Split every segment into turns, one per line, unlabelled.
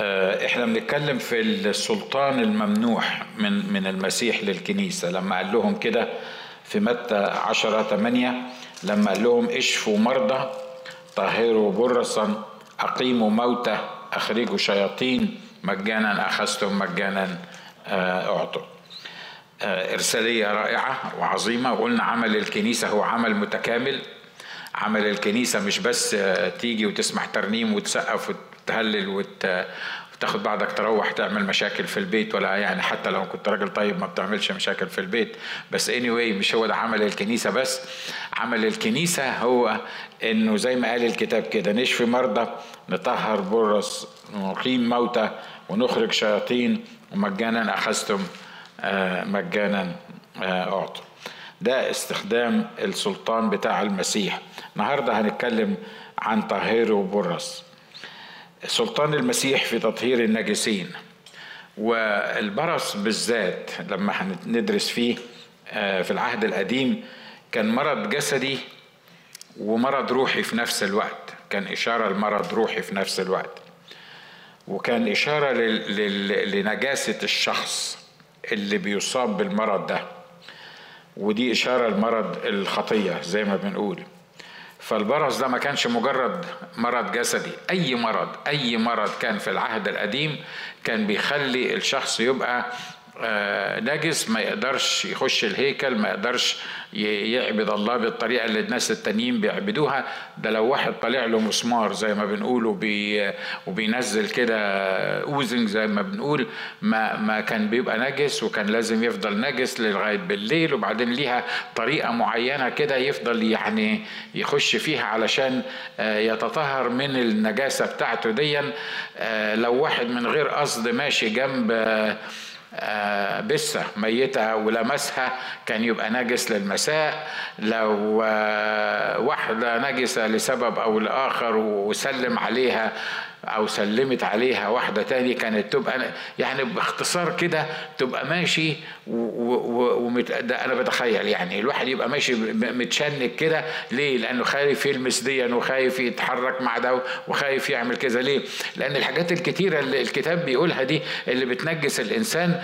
آه، إحنا بنتكلم في السلطان الممنوح من من المسيح للكنيسة. لما قال لهم كده في متى عشرة ثمانية لما قال لهم اشفوا مرضى طهروا برصا أقيموا موتى أخرجوا شياطين مجانا أخذتم مجانا آه، أعطوا. آه، إرسالية رائعة وعظيمة. وقلنا عمل الكنيسة هو عمل متكامل. عمل الكنيسة مش بس تيجي وتسمع ترنيم وتسقف وتهلل وت... وتاخد بعضك تروح تعمل مشاكل في البيت ولا يعني حتى لو كنت راجل طيب ما بتعملش مشاكل في البيت. بس anyway مش هو ده عمل الكنيسة بس عمل الكنيسة هو إنه زي ما قال الكتاب كده نشفي مرضى نطهر برص نقيم موتى ونخرج شياطين ومجانا أخذتم مجانا أعطوا. ده استخدام السلطان بتاع المسيح. النهارده هنتكلم عن طهير وبرص. سلطان المسيح في تطهير النجسين والبرص بالذات لما هندرس فيه في العهد القديم كان مرض جسدي ومرض روحي في نفس الوقت. كان إشارة لمرض روحي في نفس الوقت. وكان إشارة لنجاسة الشخص اللي بيصاب بالمرض ده. ودي إشارة لمرض الخطية زي ما بنقول. فالبرص ده ما كانش مجرد مرض جسدي. أي مرض أي مرض كان في العهد القديم كان بيخلي الشخص يبقى نجس ما يقدرش يخش الهيكل ما يقدرش يعبد الله بالطريقة اللي الناس التانيين بيعبدوها. ده لو واحد طالع له مسمار زي ما بنقول وبي وبينزل كده اوزنج زي ما بنقول ما ما كان بيبقى نجس وكان لازم يفضل نجس لغايه بالليل وبعدين ليها طريقة معينة كده يفضل يعني يخش فيها علشان يتطهر من النجاسة بتاعته ديا. لو واحد من غير قصد ماشي جنب بسة ميتة ولمسها كان يبقى نجس للمساء. لو واحدة نجسة لسبب أو لآخر وسلم عليها أو سلمت عليها واحدة تاني كانت تبقى يعني باختصار كده تبقى ماشي ومت... أنا بتخيل يعني الواحد يبقى ماشي متشنج كده. ليه؟ لأنه خايف يلمس ديا وخايف يتحرك مع ده وخايف يعمل كذا. ليه؟ لأن الحاجات الكتيرة اللي الكتاب بيقولها دي اللي بتنجس الإنسان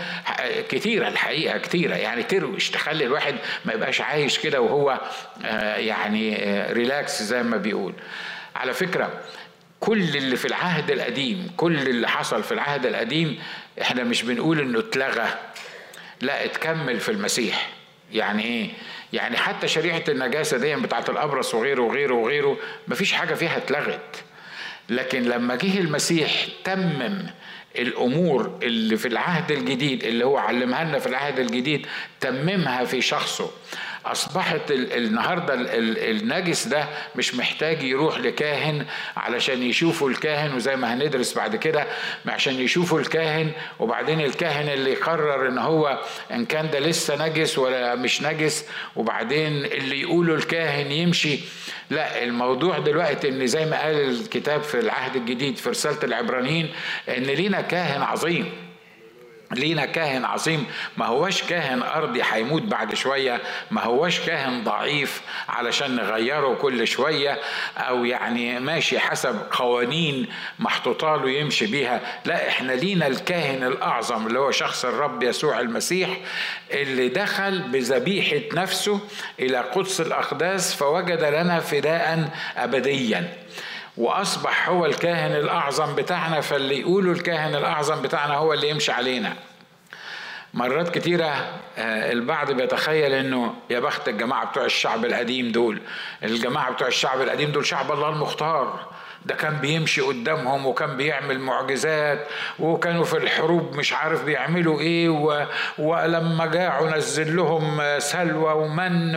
كتيرة الحقيقة كتيرة يعني تروش تخلي الواحد ما يبقاش عايش كده وهو يعني ريلاكس زي ما بيقول. على فكرة كل اللي في العهد القديم كل اللي حصل في العهد القديم إحنا مش بنقول إنه اتلغى لا اتكمل في المسيح. يعني إيه؟ يعني حتى شريعة النجاسة دي بتاعت الأبرص وغيره وغيره وغيره مفيش حاجة فيها اتلغت. لكن لما جه المسيح تمم الأمور اللي في العهد الجديد اللي هو علمها لنا في العهد الجديد تممها في شخصه. أصبحت النهارده النجس ده مش محتاج يروح لكاهن علشان يشوفوا الكاهن وزي ما هندرس بعد كده عشان يشوفوا الكاهن وبعدين الكاهن اللي يقرر إن هو إن كان ده لسه نجس ولا مش نجس وبعدين اللي يقوله الكاهن يمشي. لا الموضوع دلوقتي إن زي ما قال الكتاب في العهد الجديد في رسالة العبرانيين إن لينا كاهن عظيم. لينا كاهن عظيم. ما هوش كاهن أرضي هيموت بعد شوية. ما هوش كاهن ضعيف علشان نغيره كل شوية. أو يعني ماشي حسب قوانين محطوطه له يمشي بيها. لا إحنا لينا الكاهن الأعظم اللي هو شخص الرب يسوع المسيح اللي دخل بذبيحة نفسه إلى قدس الأقداس فوجد لنا فداء ابديا. وأصبح هو الكاهن الأعظم بتاعنا فاللي يقولوا الكاهن الأعظم بتاعنا هو اللي يمشي علينا. مرات كتيرة البعض بيتخيل إنه يا بخت الجماعة بتوع الشعب القديم دول الجماعة بتوع الشعب القديم دول شعب الله المختار. ده كان بيمشي قدامهم وكان بيعمل معجزات وكانوا في الحروب مش عارف بيعملوا إيه. ولما جاعوا نزل لهم سلوى ومن.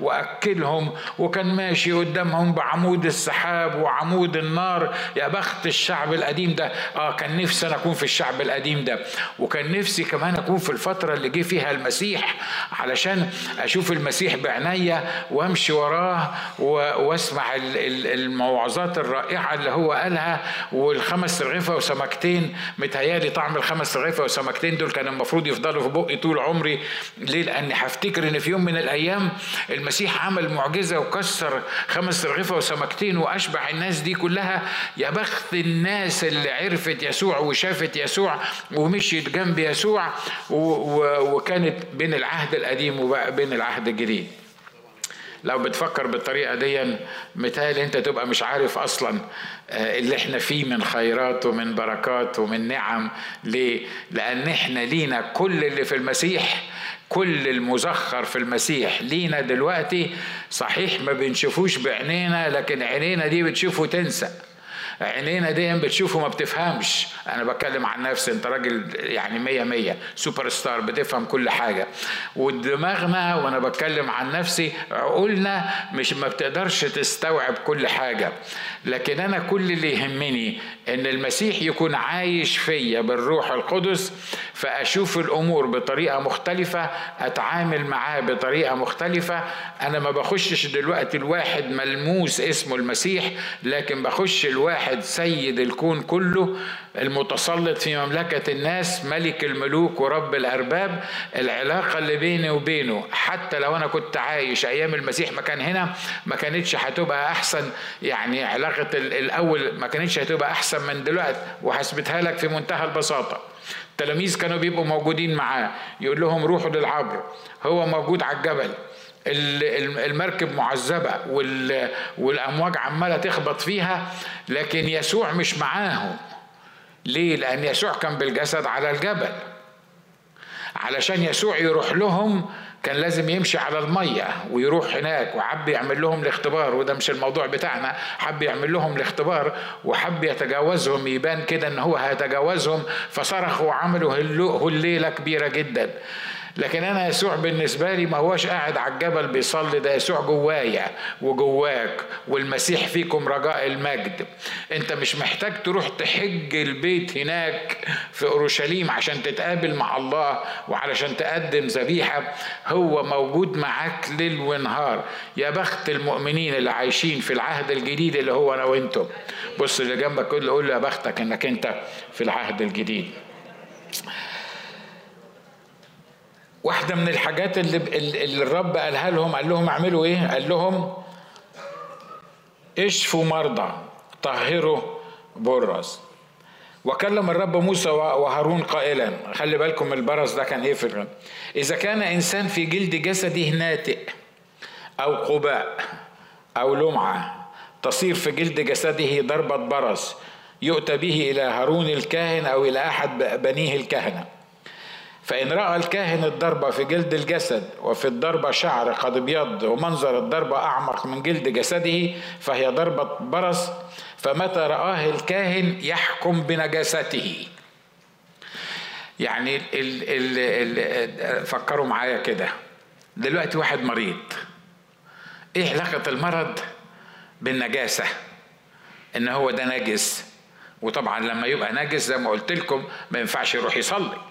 وأكلهم وكان ماشي قدامهم بعمود السحاب وعمود النار يا بخت الشعب القديم ده آه كان نفسي أنا أكون في الشعب القديم ده وكان نفسي كمان أكون في الفترة اللي جه فيها المسيح علشان أشوف المسيح بعينيا وأمشي وراه. وأسمع الموعظات الرائعه الرائعة اللي هو قالها والخمس رغيفة وسمكتين متهيألي طعم الخمس رغيفة وسمكتين دول كان المفروض يفضلوا في بقي طول عمري. ليه؟ لأني هفتكر إن في يوم من الأيام المسيح عمل معجزة وكسر خمس رغيفة وسمكتين وأشبع الناس دي كلها. يا بخت الناس اللي عرفت يسوع وشافت يسوع ومشيت جنب يسوع وكانت بين العهد القديم وبين العهد الجديد. لو بتفكر بالطريقة دي متهيألي أنت تبقى مش عارف أصلا آه، اللي إحنا فيه من خيرات ومن بركات ومن نعم. ليه؟ لأن إحنا لينا كل اللي في المسيح كل المزخر في المسيح لينا دلوقتي. صحيح ما بنشوفوش بعينينا لكن عينينا دي بتشوفه تنسى. عينينا دي بتشوفه ما بتفهمش. أنا بتكلم عن نفسي أنت راجل يعني مية مية سوبر ستار بتفهم كل حاجة. ودماغنا وأنا بتكلم عن نفسي عقولنا مش ما بتقدرش تستوعب كل حاجة. لكن أنا كل اللي يهمني إن المسيح يكون عايش فيا بالروح القدس فأشوف الأمور بطريقة مختلفة أتعامل معاه بطريقة مختلفة. أنا ما بخشش دلوقتي الواحد ملموس اسمه المسيح لكن بخش الواحد واحد سيد الكون كله. المتسلط في مملكة الناس ملك الملوك ورب الأرباب العلاقة اللي بيني وبينه حتى لو أنا كنت عايش أيام المسيح ما كان هنا ما كانتش هتبقى أحسن. يعني علاقة الأول ما كانتش هتبقى أحسن من دلوقتي وهثبتها لك في منتهى البساطة. التلاميذ كانوا بيبقوا موجودين معاه. يقول لهم روحوا للعبر. هو موجود على الجبل. المركب معذبة والأمواج عمالة تخبط فيها لكن يسوع مش معاهم. ليه؟ لأن يسوع كان بالجسد على الجبل. علشان يسوع يروح لهم كان لازم يمشي على المية ويروح هناك وحب يعمل لهم الاختبار وده مش الموضوع بتاعنا. حب يعمل لهم الاختبار وحب يتجاوزهم يبان كده إن هو هيتجاوزهم. فصرخوا وعملوا هليلة كبيرة جدا. لكن أنا يسوع بالنسبة لي ما هوش قاعد على الجبل بيصلي ده يسوع جوايا وجواك والمسيح فيكم رجاء المجد. أنت مش محتاج تروح تحج البيت هناك في أورشليم عشان تتقابل مع الله وعلشان تقدم ذبيحة. هو موجود معاك ليل ونهار. يا بخت المؤمنين اللي عايشين في العهد الجديد اللي هو أنا وأنتم. بص اللي جنبك قول له يا بختك إنك أنت في العهد الجديد. واحدة من الحاجات اللي, اللي الرب قالها لهم قال لهم اعملوا إيه؟ قال لهم اشفوا مرضى طهروا برص. وكلم الرب موسى وهارون قائلا خلي بالكم البرص ده كان إيه في إذا كان إنسان في جلد جسده ناتئ أو قباء أو لمعة تصير في جلد جسده ضربة برص يؤتى به إلى هارون الكاهن أو إلى أحد بنيه الكهنة. فإن رأى الكاهن الضربة في جلد الجسد وفي الضربة شعر قد ابيض ومنظر الضربة أعمق من جلد جسده فهي ضربة برص فمتى رآه الكاهن يحكم بنجاسته. يعني ال ال ال فكروا معايا كده. دلوقتي واحد مريض. إيه علاقة المرض بالنجاسة؟ إن هو ده نجس. وطبعا لما يبقى نجس زي ما قلت لكم ما ينفعش يروح يصلي.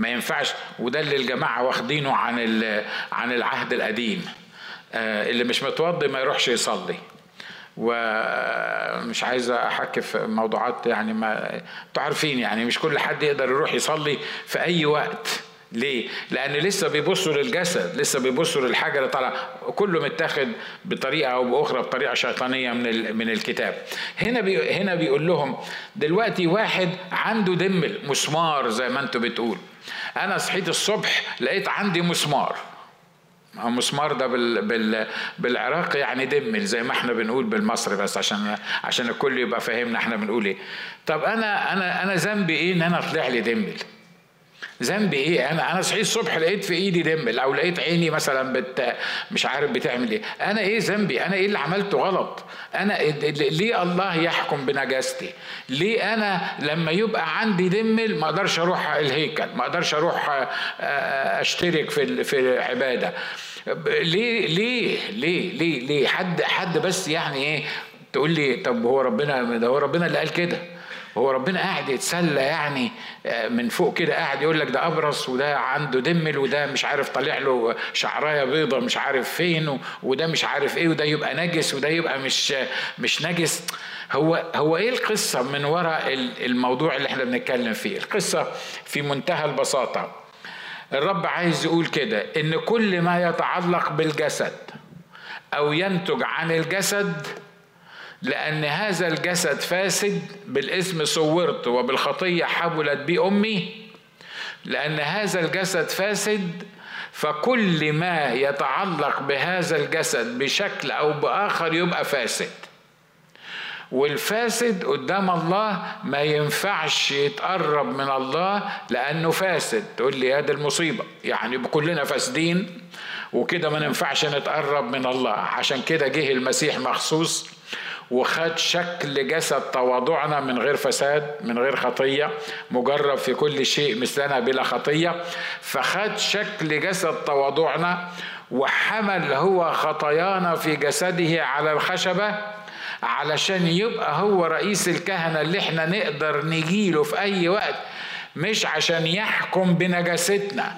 ما ينفعش. وده اللي الجماعة واخدينه عن عن العهد القديم. آه، اللي مش متوضي ما يروحش يصلي. ومش عايز أحكي في موضوعات يعني ما أنتوا عارفين يعني مش كل حد يقدر يروح يصلي في أي وقت. ليه؟ لأن لسه بيبصوا للجسد، لسه بيبصوا للحاجة اللي طالعة، كله متاخد بطريقة أو بأخرى بطريقة شيطانية من من الكتاب. هنا بي هنا بيقول لهم دلوقتي واحد عنده دمل مسمار زي ما أنتوا بتقول. أنا صحيت الصبح لقيت عندي مسمار. مسمار ده بال بال بالعراقي يعني دمل زي ما إحنا بنقول بالمصري بس عشان عشان الكل يبقى فاهمنا إحنا بنقول إيه. طب أنا أنا أنا ذنبي إيه إن أنا طلع لي دمل؟ ذنبي إيه؟ أنا أنا صحيت الصبح لقيت في إيدي دمل أو لقيت عيني مثلا بت مش عارف بتعمل إيه. أنا إيه ذنبي؟ أنا إيه اللي عملته غلط؟ أنا ليه الله يحكم بنجاستي؟ ليه أنا لما يبقى عندي دمل ما أقدرش أروح الهيكل؟ ما أقدرش أروح آه، آه، أشترك في في العبادة. ليه ليه ليه ليه ليه؟ حد حد بس يعني إيه تقول لي طب هو ربنا ده هو ربنا اللي قال كده. هو ربنا قاعد يتسلى يعني آه، من فوق كده قاعد يقول لك ده أبرص وده عنده دمل وده مش عارف طالع له شعراية بيضة مش عارف فين وده مش عارف إيه وده يبقى نجس وده يبقى مش مش نجس. هو هو إيه القصة من وراء الموضوع اللي إحنا بنتكلم فيه؟ القصة في منتهى البساطة. الرب عايز يقول كده إن كل ما يتعلق بالجسد أو ينتج عن الجسد لأن هذا الجسد فاسد بالاسم صورت وبالخطية حبلت بي أمي. لأن هذا الجسد فاسد فكل ما يتعلق بهذا الجسد بشكل أو بآخر يبقى فاسد. والفاسد قدام الله ما ينفعش يتقرب من الله لأنه فاسد. تقول لي هذا المصيبة. يعني كلنا فاسدين وكده ما ننفعش نتقرب من الله. عشان كده جه المسيح مخصوص وخد شكل جسد تواضعنا من غير فساد من غير خطية مجرب في كل شيء مثلنا بلا خطية. فخد شكل جسد تواضعنا وحمل هو خطايانا في جسده على الخشبة علشان يبقى هو رئيس الكهنة اللي إحنا نقدر نجيله في أي وقت. مش عشان يحكم بنجاستنا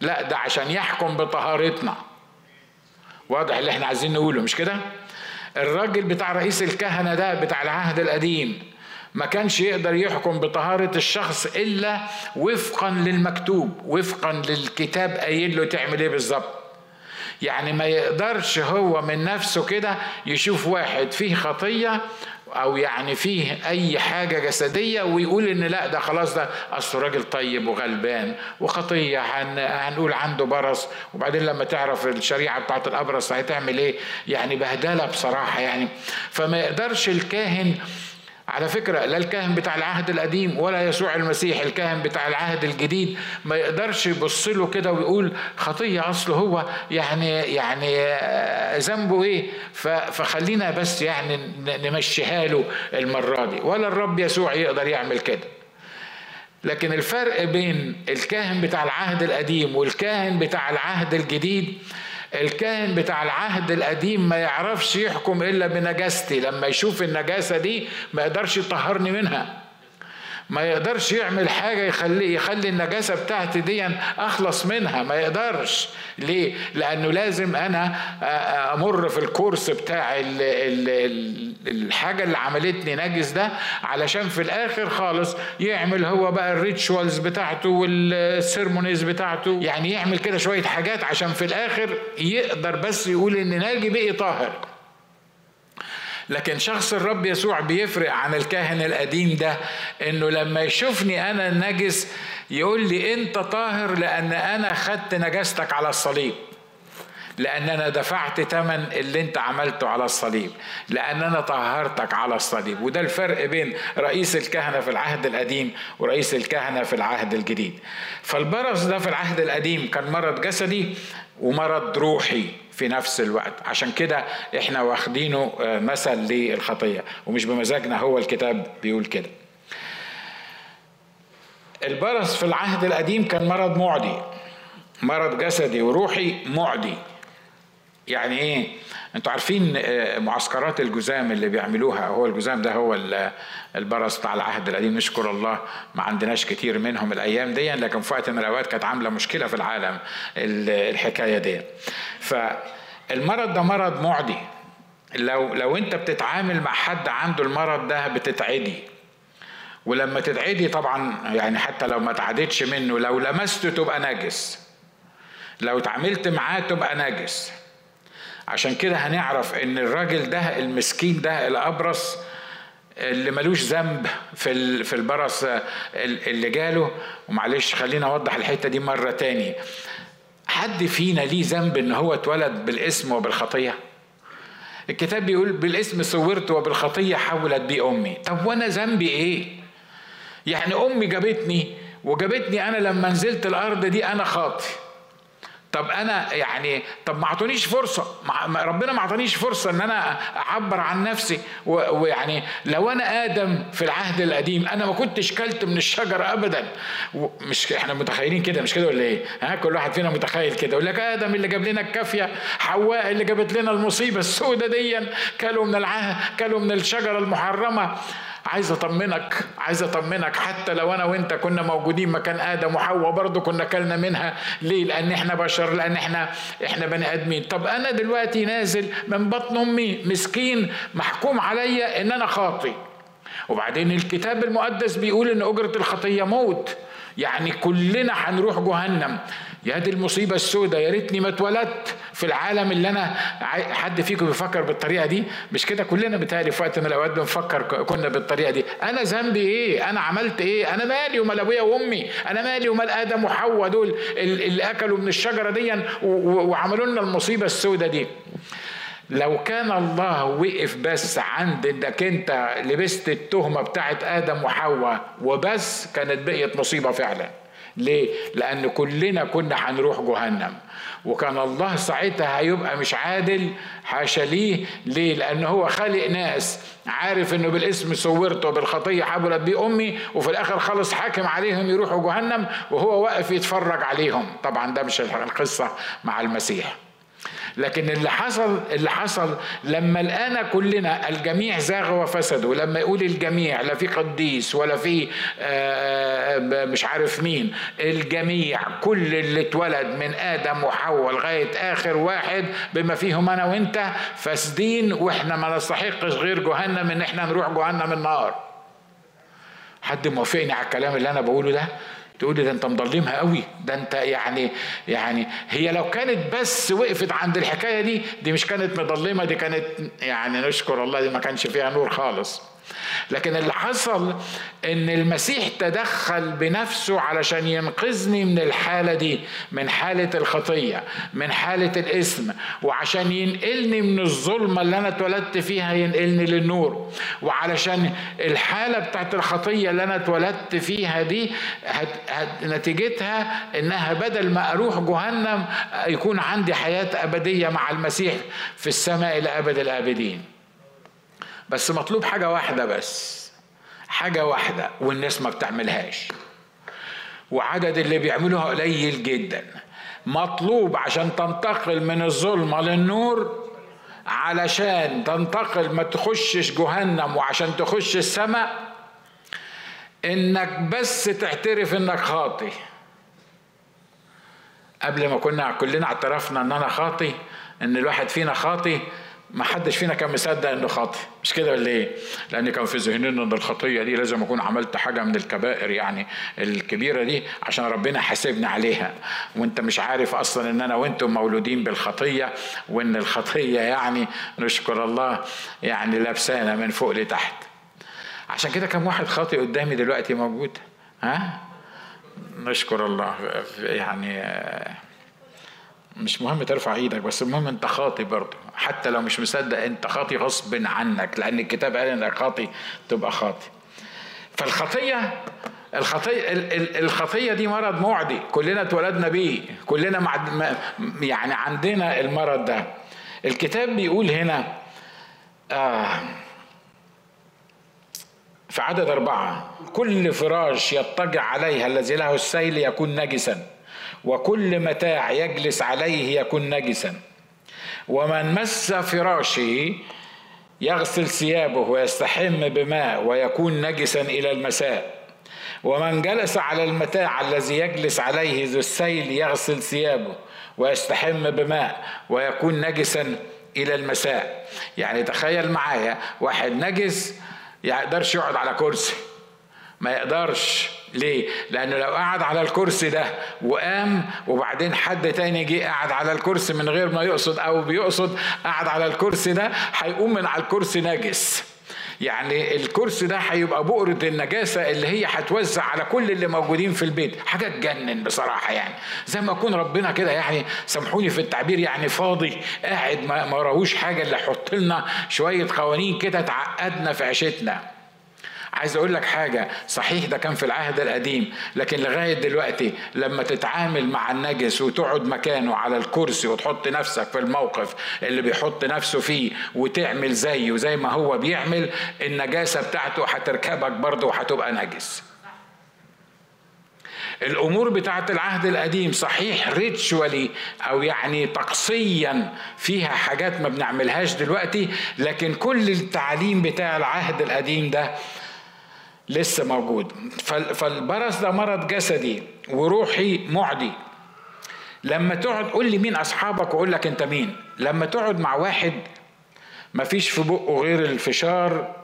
لا ده عشان يحكم بطهارتنا. واضح اللي إحنا عايزين نقوله مش كده؟ الراجل بتاع رئيس الكهنة ده بتاع العهد القديم ما كانش يقدر يحكم بطهارة الشخص إلا وفقا للمكتوب وفقا للكتاب قايل له تعمل إيه بالظبط. يعني ما يقدرش هو من نفسه كده يشوف واحد فيه خطية أو يعني فيه أي حاجة جسدية ويقول إن لا ده خلاص ده اصله راجل طيب وغلبان وخطية هنقول عنده برص. وبعدين لما تعرف الشريعة بتاعت الأبرص هتعمل إيه؟ يعني بهدلة بصراحة يعني. فما يقدرش الكاهن على فكرة لا الكاهن بتاع العهد القديم ولا يسوع المسيح الكاهن بتاع العهد الجديد ما يقدرش يبص له كده ويقول خطية أصله هو يعني يعني آه، ذنبه إيه؟ فخلينا بس يعني نمشيها له المرة دي. ولا الرب يسوع يقدر يعمل كده. لكن الفرق بين الكاهن بتاع العهد القديم والكاهن بتاع العهد الجديد الكاهن بتاع العهد القديم ما يعرفش يحكم إلا بنجاستي. لما يشوف النجاسة دي ما يقدرش يطهرني منها. ما يقدرش يعمل حاجة يخلي يخلي النجاسة بتاعتي دي أخلص منها ما يقدرش. ليه؟ لأنه لازم أنا أمر في الكورس بتاع الحاجة اللي عملتني نجس ده علشان في الآخر خالص يعمل هو بقى ال rituals بتاعته وال ceremonies بتاعته. يعني يعمل كده شوية حاجات عشان في الآخر يقدر بس يقول إن ناجي بقي طاهر. لكن شخص الرب يسوع بيفرق عن الكاهن القديم ده إنه لما يشوفني أنا النجس يقول لي أنت طاهر لأن أنا خدت نجاستك على الصليب. لأن أنا دفعت ثمن اللي أنت عملته على الصليب. لأن أنا طهرتك على الصليب. وده الفرق بين رئيس الكهنة في العهد القديم ورئيس الكهنة في العهد الجديد. فالبرص ده في العهد القديم كان مرض جسدي. ومرض روحي في نفس الوقت. عشان كده إحنا واخدينه آه، مثل للخطية. ومش بمزاجنا هو الكتاب بيقول كده. البرص في العهد القديم كان مرض معدي مرض جسدي وروحي معدي. يعني إيه؟ أنتوا عارفين آه، معسكرات الجزام اللي بيعملوها هو الجزام ده هو البرص بتاع العهد القديم نشكر الله ما عندناش كتير منهم الأيام دي لكن في وقت من الأوقات كانت عاملة مشكلة في العالم الحكاية دي. فالمرض ده مرض معدي. لو لو انت بتتعامل مع حد عنده المرض ده بتتعدي. ولما تتعدي طبعا يعني حتى لو ما تعدتش منه لو لمسته تبقى نجس. لو اتعاملت معاه تبقى نجس. عشان كده هنعرف إن الراجل ده المسكين ده الأبرص اللي ملوش ذنب في في البرص اللي جاله. ومعلش خلينا أوضح الحتة دي مرة تاني. حد فينا ليه ذنب إن هو اتولد بالاسم وبالخطية؟ الكتاب بيقول بالاسم صورت وبالخطية حولت بي أمي. طب وأنا ذنبي إيه؟ يعني أمي جابتني وجابتني أنا لما نزلت الأرض دي أنا خاطي. طب أنا يعني طب ما أعطونيش فرصة. ربنا ما أعطانيش فرصة إن أنا أعبر عن نفسي. ويعني لو أنا آدم في العهد القديم أنا ما كنتش كلت من الشجره ابدا. مش إحنا متخيلين كده مش كده ولا إيه؟ ها كل واحد فينا متخيل كده. يقول لك آدم اللي جاب لنا الكافية حواء اللي جابت لنا المصيبة السوداء دي كلوا من العهد كلوا من الشجرة المحرمة. عايز أطمنك عايز أطمنك. حتى لو أنا وأنت كنا موجودين مكان آدم وحواء برضه كنا كلنا منها. ليه؟ لأن إحنا بشر لأن إحنا إحنا بني آدمين. طب أنا دلوقتي نازل من بطن أمي مسكين محكوم عليا إن أنا خاطي. وبعدين الكتاب المقدس بيقول إن أجرة الخطية موت. يعني كلنا هنروح جهنم. يا دي المصيبة السوداء يا ريتني ما اتولدت في العالم اللي أنا حد فيكم بيفكر بالطريقة دي؟ مش كده؟ كلنا بتهيألي في وقت من الأوقات بنفكر كنا بالطريقة دي. أنا ذنبي إيه؟ أنا عملت إيه؟ أنا مالي ومال أبويا وأمي؟ أنا مالي ومال آدم وحواء دول اللي أكلوا من الشجرة دي وعملوا لنا المصيبة السوداء دي. لو كان الله وقف بس عند انك أنت لبست التهمة بتاعت آدم وحواء وبس كانت بقيت مصيبة فعلا. ليه؟ لأن كلنا كنا هنروح جهنم. وكان الله ساعتها هيبقى مش عادل حاشا ليه؟ ليه؟ لأن هو خالق ناس عارف إنه بالاسم صورته بالخطية حبلت بيه أمي وفي الآخر خلص حاكم عليهم يروحوا جهنم وهو واقف يتفرج عليهم. طبعا ده مش القصة مع المسيح. لكن اللي حصل اللي حصل لما الآن كلنا الجميع زاغ وفسدوا لما يقول الجميع لا في قديس ولا في آه، مش عارف مين الجميع كل اللي اتولد من آدم وحواء لغاية آخر واحد بما فيهم أنا وأنت فاسدين وإحنا ما نستحقش غير جهنم إن إحنا نروح جهنم النار. حد موافقني على الكلام اللي أنا بقوله ده؟ تقول لي ده انت مضلمها قوي ده انت يعني يعني هي لو كانت بس وقفت عند الحكاية دي دي مش كانت مضلمة دي كانت يعني نشكر الله دي ما كانش فيها نور خالص. لكن اللي حصل إن المسيح تدخل بنفسه علشان ينقذني من الحالة دي من حالة الخطية من حالة الاسم وعشان ينقلني من الظلمة اللي أنا اتولدت فيها ينقلني للنور. وعلشان الحالة بتاعت الخطية اللي أنا اتولدت فيها دي هت هت نتيجتها إنها بدل ما أروح جهنم يكون عندي حياة أبدية مع المسيح في السماء إلى أبد الآبدين. بس مطلوب حاجة واحدة بس. حاجة واحدة والناس ما بتعملهاش. وعدد اللي بيعملوها قليل جدا. مطلوب عشان تنتقل من الظلمة للنور علشان تنتقل ما تخشش جهنم وعشان تخش السماء. إنك بس تعترف إنك خاطي. قبل ما كنا كلنا اعترفنا إن أنا خاطي إن الواحد فينا خاطي ما حدش فينا كان مصدق إنه خاطئ. مش كده ولا إيه؟ لأن كان في ذهننا إن الخطية دي لازم أكون عملت حاجة من الكبائر يعني الكبيرة دي عشان ربنا حاسبني عليها. وأنت مش عارف أصلا إن أنا وأنتم مولودين بالخطية وإن الخطية يعني نشكر الله يعني لابسانا من فوق لتحت. عشان كده كم واحد خاطئ قدامي دلوقتي موجود. ها؟ نشكر الله. يعني مش مهم ترفع إيدك بس المهم انت خاطي برضه. حتى لو مش مصدق انت خاطي غصب عنك لأن الكتاب قال إنك خاطي تبقى خاطي. فالخطية الخطية الخطية دي مرض معدي. كلنا اتولدنا بيه. كلنا مع يعني عندنا المرض ده. الكتاب بيقول هنا آه في عدد أربعة كل فراش يضطجع عليها الذي له السيل يكون نجسا. وكل متاع يجلس عليه يكون نجسا. ومن مس فراشه يغسل ثيابه ويستحم بماء ويكون نجسا إلى المساء. ومن جلس على المتاع الذي يجلس عليه ذو السيل يغسل ثيابه ويستحم بماء ويكون نجسا إلى المساء. يعني تخيل معايا واحد نجس يقدرش يقعد على كرسي. ما يقدرش. ليه؟ لأنه لو قعد على الكرسي ده وقام وبعدين حد تاني جه قعد على الكرسي من غير ما يقصد أو بيقصد قعد على الكرسي ده هيقوم من على الكرسي نجس يعني الكرسي ده هيبقى بؤرة النجاسة اللي هي هتوزع على كل اللي موجودين في البيت. حاجة تجنن بصراحة يعني. زي ما يكون ربنا كده يعني سامحوني في التعبير يعني فاضي قاعد ما راهوش حاجة اللي يحط لنا شوية قوانين كده تعقدنا في عيشتنا. عايز أقول لك حاجة صحيح ده كان في العهد القديم لكن لغاية دلوقتي لما تتعامل مع النجس وتقعد مكانه على الكرسي وتحط نفسك في الموقف اللي بيحط نفسه فيه وتعمل زيه زي ما هو بيعمل النجاسة بتاعته هتركبك برضه وهتبقى نجس. الأمور بتاعت العهد القديم صحيح ريتشوالي أو يعني طقسيا فيها حاجات ما بنعملهاش دلوقتي لكن كل التعليم بتاع العهد القديم ده لسه موجود. فالبرص ده مرض جسدي وروحي معدي. لما تقعد قول لي مين أصحابك وأقول لك أنت مين. لما تقعد مع واحد ما فيش في بقه غير الفشار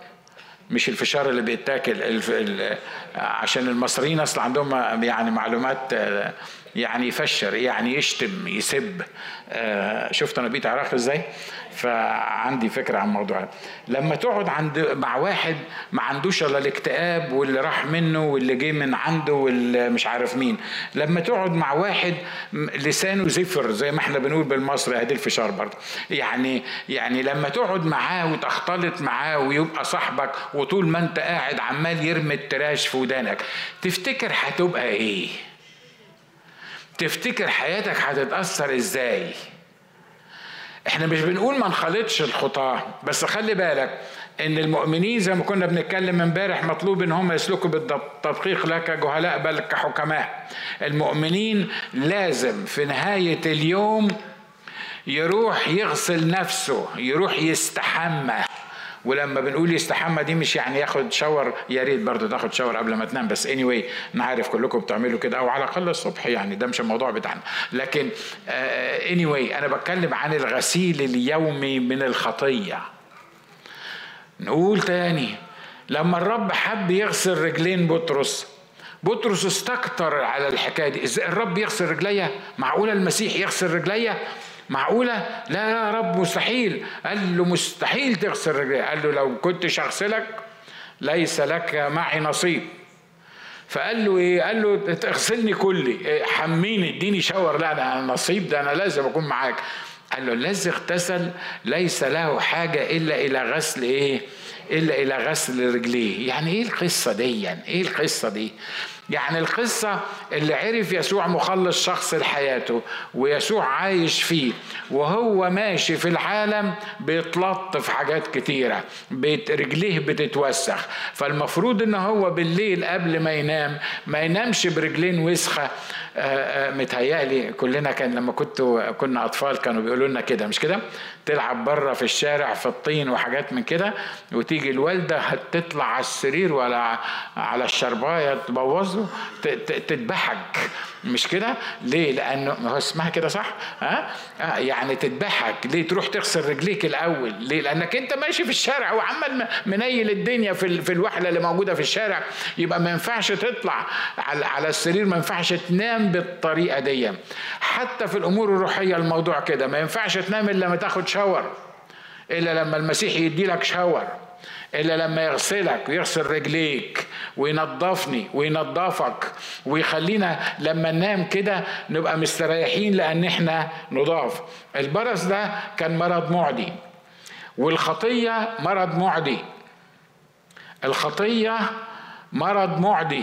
مش الفشار اللي بيتاكل عشان المصريين أصلا عندهم يعني معلومات يعني يفشر يعني يشتم يسب. آه، شفت أنا بقيت عراق إزاي؟ فعندي فكرة عن الموضوع لما تقعد عند مع واحد ما عندوش إلا الاكتئاب واللي راح منه واللي جه من عنده واللي مش عارف مين. لما تقعد مع واحد لسانه زفر زي ما إحنا بنقول بالمصري أدي الفشار برضه. يعني يعني لما تقعد معاه وتختلط معاه ويبقى صاحبك وطول ما أنت قاعد عمال يرمي التراش في ودانك تفتكر هتبقى إيه؟ تفتكر حياتك هتتأثر إزاي؟ إحنا مش بنقول ما نخلطش الخطاة بس خلي بالك إن المؤمنين زي ما كنا بنتكلم امبارح مطلوب إن هم يسلكوا بالتدقيق لا كجهلاء بل كحكماء. المؤمنين لازم في نهاية اليوم يروح يغسل نفسه يروح يستحمى. ولما بنقول يستحمى دي مش يعني ياخد شاور يا ريت برضه تاخد شاور قبل ما تنام بس اني anyway أنا عارف كلكم بتعملوا كده أو على الأقل الصبح يعني ده مش الموضوع بتاعنا. لكن اني uh, anyway أنا بتكلم عن الغسيل اليومي من الخطية. نقول تاني لما الرب حب يغسل رجلين بطرس بطرس استكتر على الحكاية دي. الرب يغسل رجليا؟ معقولة المسيح يغسل رجليا؟ معقولة؟ لا يا رب مستحيل. قال له مستحيل تغسل رجلي قال له لو كنت اغسلك ليس لك معي نصيب. فقال له إيه؟ قال له اغسلني كلي. إيه، حميني اديني شاور. لا أنا نصيب ده أنا لازم أكون معاك. قال له الذي اغتسل ليس له حاجة إلا إلى غسل إيه؟ إلا إلى غسل رجليه. يعني إيه القصة دي؟ يعني إيه القصة دي؟ يعني القصة اللي عرف يسوع مخلص شخص لحياته ويسوع عايش فيه وهو ماشي في العالم بيتلطف حاجات كتيرة رجليه بتتوسخ. فالمفروض إن هو بالليل قبل ما ينام ما ينامش برجلين وسخة. آه، آه، متهيألي كلنا كان لما كنت كنا أطفال كانوا بيقولوا لنا كده مش كده؟ تلعب بره في الشارع في الطين وحاجات من كده وتيجي الوالدة هتطلع على السرير ولا على الشرباية تبوظه تذبحك مش كده؟ ليه؟ لأنه هو اسمها كده صح؟ ها؟ آه يعني تذبحك ليه تروح تغسل رجليك الأول؟ ليه؟ لأنك أنت ماشي في الشارع وعمال منيل الدنيا في في الوحلة اللي موجودة في الشارع. يبقى ما ينفعش تطلع على على السرير ما ينفعش تنام بالطريقة دي. حتى في الأمور الروحية الموضوع كده. ما ينفعش تنام إلا لما تاخد شاور إلا لما المسيح يدي لك شاور الا لما يغسلك ويغسل رجليك وينظفني وينظفك ويخلينا لما ننام كده نبقى مستريحين لأن إحنا نضاف. البرص ده كان مرض معدي والخطية مرض معدي. الخطية مرض معدي.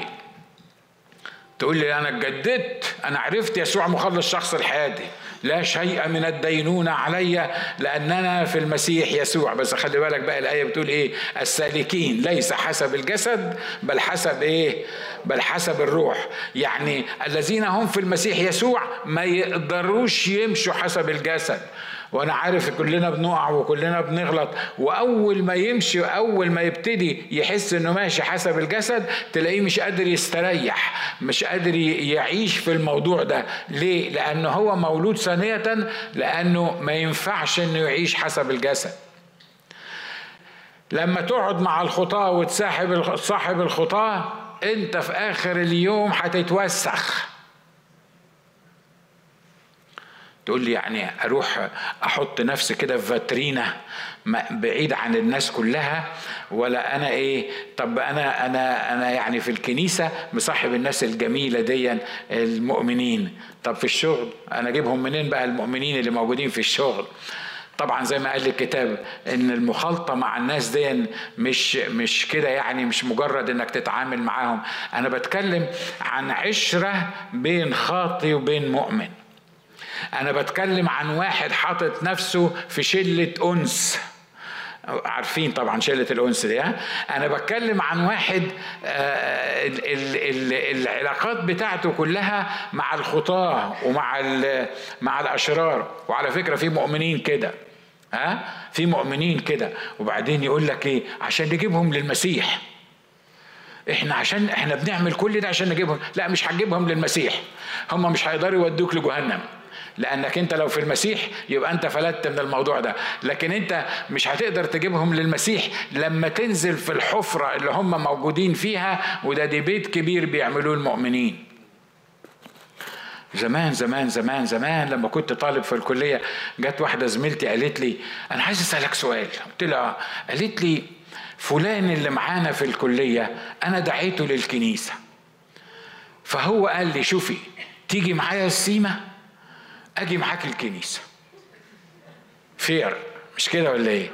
تقول لي أنا اتجددت أنا عرفت يسوع مخلص شخص لحياتي لا شيء من الدينونة علي لأننا في المسيح يسوع. بس خلي بالك بقى الآية بتقول إيه؟ السالكين. ليس حسب الجسد بل حسب إيه؟ بل حسب الروح. يعني الذين هم في المسيح يسوع ما يقدروش يمشوا حسب الجسد. وأنا عارف كلنا بنقع وكلنا بنغلط واول ما يمشي اول ما يبتدي يحس انه ماشي حسب الجسد تلاقيه مش قادر يستريح مش قادر يعيش في الموضوع ده. ليه؟ لأنه هو مولود ثانية لأنه ما ينفعش إنه يعيش حسب الجسد. لما تقعد مع الخطاة وتصاحب صاحب الخطاة أنت في آخر اليوم هتتوسخ. تقول لي يعني أروح أحط نفسي كده في فاترينا بعيد عن الناس كلها ولا أنا إيه؟ طب أنا أنا أنا يعني في الكنيسة مصاحب الناس الجميلة دي المؤمنين. طب في الشغل؟ أنا أجيبهم منين بقى المؤمنين اللي موجودين في الشغل؟ طبعا زي ما قال الكتاب إن المخالطة مع الناس دي مش مش كده يعني مش مجرد إنك تتعامل معاهم. أنا بتكلم عن عشرة بين خاطي وبين مؤمن. أنا بتكلم عن واحد حاطط نفسه في شلة أنس. عارفين طبعا شلة الأنس دي أنا بتكلم عن واحد آه، العلاقات بتاعته كلها مع الخطاة ومع مع الأشرار. وعلى فكرة في مؤمنين كده ها؟ في مؤمنين كده. وبعدين يقول لك إيه؟ عشان نجيبهم للمسيح. إحنا عشان إحنا بنعمل كل ده عشان نجيبهم. لا مش هتجيبهم للمسيح. هم مش هيقدروا يودوك لجهنم. لأنك أنت لو في المسيح يبقى أنت فلتت من الموضوع ده. لكن أنت مش هتقدر تجيبهم للمسيح لما تنزل في الحفرة اللي هم موجودين فيها وده دي بيت كبير بيعملوه المؤمنين. زمان زمان زمان زمان لما كنت طالب في الكلية جت واحدة زميلتي قالت لي أنا عايز أسألك سؤال. قلت لها قالت لي فلان اللي معانا في الكلية أنا دعيته للكنيسة. فهو قال لي شوفي تيجي معايا السيمه أجي معاك الكنيسة. فير مش كده ولا إيه؟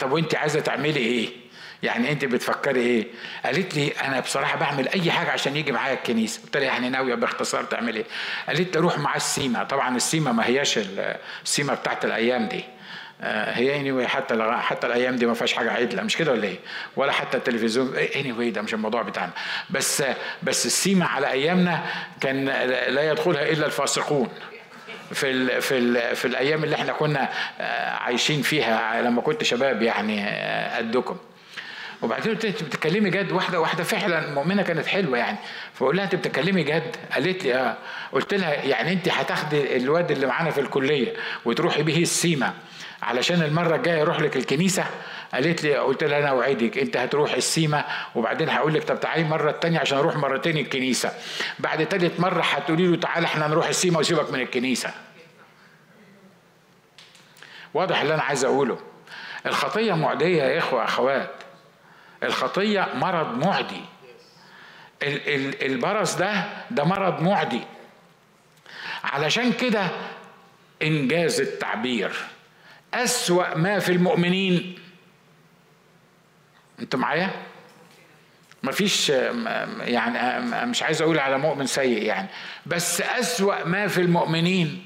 طب وأنت عايزة تعملي إيه؟ يعني أنت بتفكري إيه؟ قالت لي أنا بصراحة بعمل أي حاجة عشان يجي معايا الكنيسة. قلت لها يعني ناوية باختصار تعمل إيه؟ قالت لي أروح مع السيما. طبعا السيما ما هياش السيما بتاعت الأيام دي. آه، هي اني anyway حتى حتى الأيام دي ما فيهاش حاجة عدلة. مش كده ولا إيه؟ ولا حتى التلفزيون. اني anyway ده مش الموضوع بتاعنا. بس بس السيما على أيامنا كان لا يدخلها إلا الفاسقون. في ال في ال في الأيام اللي إحنا كنا آه، عايشين فيها لما كنت شباب يعني آه، قدكم. وبعدين قلت أنت بتتكلمي جد؟ واحدة واحدة فعلا مؤمنة كانت حلوة يعني. فقول لها أنت بتتكلمي جد؟ قالت لي آه. قلت لها يعني أنت هتاخدي الواد اللي معانا في الكلية وتروحي به السيما علشان المرة الجاية يروح لك الكنيسة قالت لي قلت لها أنا أوعدك أنت هتروح السيما وبعدين هقول لك طب تعالي مرة التانية عشان أروح مرتين الكنيسة. بعد تالت مرة هتقولي له تعالى إحنا نروح السيما وسيبك من الكنيسة. واضح اللي أنا عايز أقوله. الخطية معدية يا إخوة أخوات. الخطية مرض معدي. البرص ده ده مرض معدي. علشان كده إنجاز التعبير. أسوأ ما في المؤمنين أنتوا معايا؟ مفيش يعني مش عايز أقول على مؤمن سيء يعني بس أسوأ ما في المؤمنين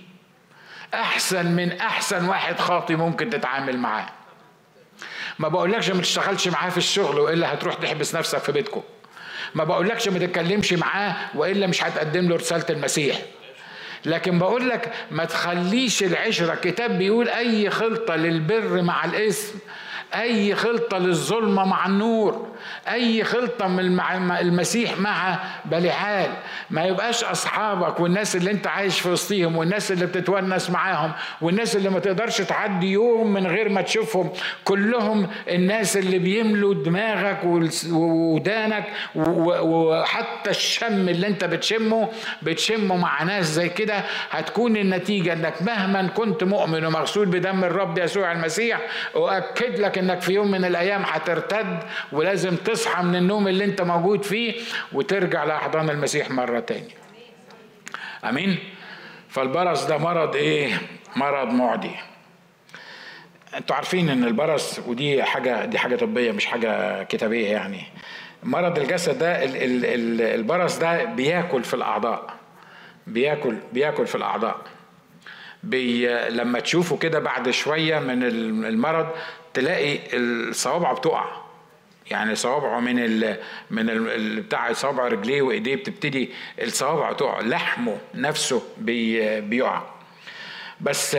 أحسن من أحسن واحد خاطي ممكن تتعامل معاه. ما بقولكش ما تشتغلش معاه في الشغل وإلا هتروح تحبس نفسك في بيتكم ما بقولكش ما تتكلمش معاه وإلا مش هتقدم له رسالة المسيح. لكن بقول لك ما تخليش العشرة الكتاب بيقول أي خلطة للبر مع الاسم أي خلطة للظلمة مع النور. أي خلطة من المسيح مع بلعال. ما يبقاش أصحابك والناس اللي أنت عايش في وسطيهم والناس اللي بتتونس معاهم والناس اللي ما تقدرش تعدي يوم من غير ما تشوفهم. كلهم الناس اللي بيملوا دماغك ودانك وحتى الشم اللي أنت بتشمه بتشمه مع ناس زي كده هتكون النتيجة إنك مهما كنت مؤمن ومغسول بدم الرب يسوع المسيح أؤكد لك إنك في يوم من الأيام هترتد ولازم تصحى من النوم اللي انت موجود فيه وترجع لأحضان المسيح مرة تانية. آمين؟ فالبرص ده مرض إيه؟ مرض معدي. أنتوا عارفين إن البرص ودي حاجة دي حاجة طبية مش حاجة كتابية يعني. مرض الجسد ده البرص ده بياكل في الأعضاء. بياكل بياكل في الأعضاء. بي لما تشوفه كده بعد شوية من المرض تلاقي الصوابع بتقع. يعني صوابعه من ال من ال بتاع صوابع رجليه وايديه بتبتدي الصوابع تقع لحمه نفسه بي بيقع. بس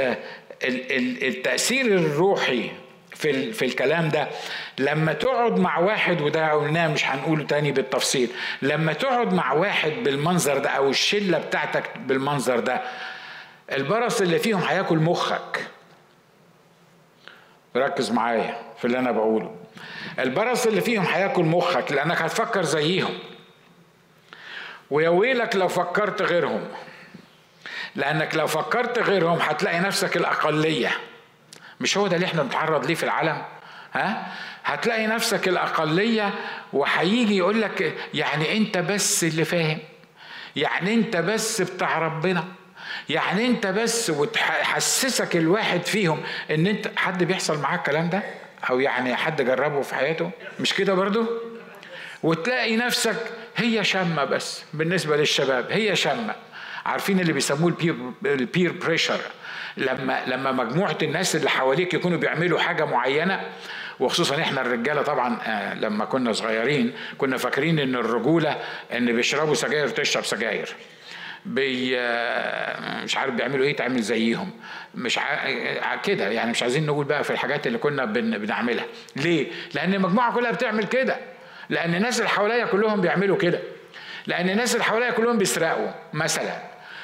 التأثير الروحي في في الكلام ده لما تقعد مع واحد وده قلناه مش هنقوله تاني بالتفصيل لما تقعد مع واحد بالمنظر ده أو الشلة بتاعتك بالمنظر ده البرص اللي فيهم هياكل مخك. ركز معايا في اللي أنا بقوله. البرص اللي فيهم هياكل مخك لأنك هتفكر زيهم. ويا ويلك لو فكرت غيرهم. لأنك لو فكرت غيرهم هتلاقي نفسك الأقلية. مش هو ده اللي إحنا بنتعرض ليه في العالم؟ ها؟ هتلاقي نفسك الأقلية وهيجي يقول لك يعني أنت بس اللي فاهم. يعني أنت بس بتاع ربنا. يعني أنت بس وتحسسك الواحد فيهم إن أنت حد بيحصل معاك الكلام ده؟ أو يعني حد جربه في حياته. مش كده برضو؟ وتلاقي نفسك هي شمة بس بالنسبة للشباب هي شمة عارفين اللي بيسموه ال peer, pressure لما لما مجموعة الناس اللي حواليك يكونوا بيعملوا حاجة معينة وخصوصا إحنا الرجالة طبعا آه، لما كنا صغيرين كنا فاكرين إن الرجولة إن بيشربوا سجاير تشرب سجاير. بي مش عارف بيعملوا إيه تعمل زيهم. مش ع... كده يعني مش عايزين نقول بقى في الحاجات اللي كنا بن... بنعملها. ليه؟ لأن المجموعة كلها بتعمل كده. لأن الناس اللي حواليا كلهم بيعملوا كده. لأن الناس اللي حواليا كلهم بيسرقوا مثلا.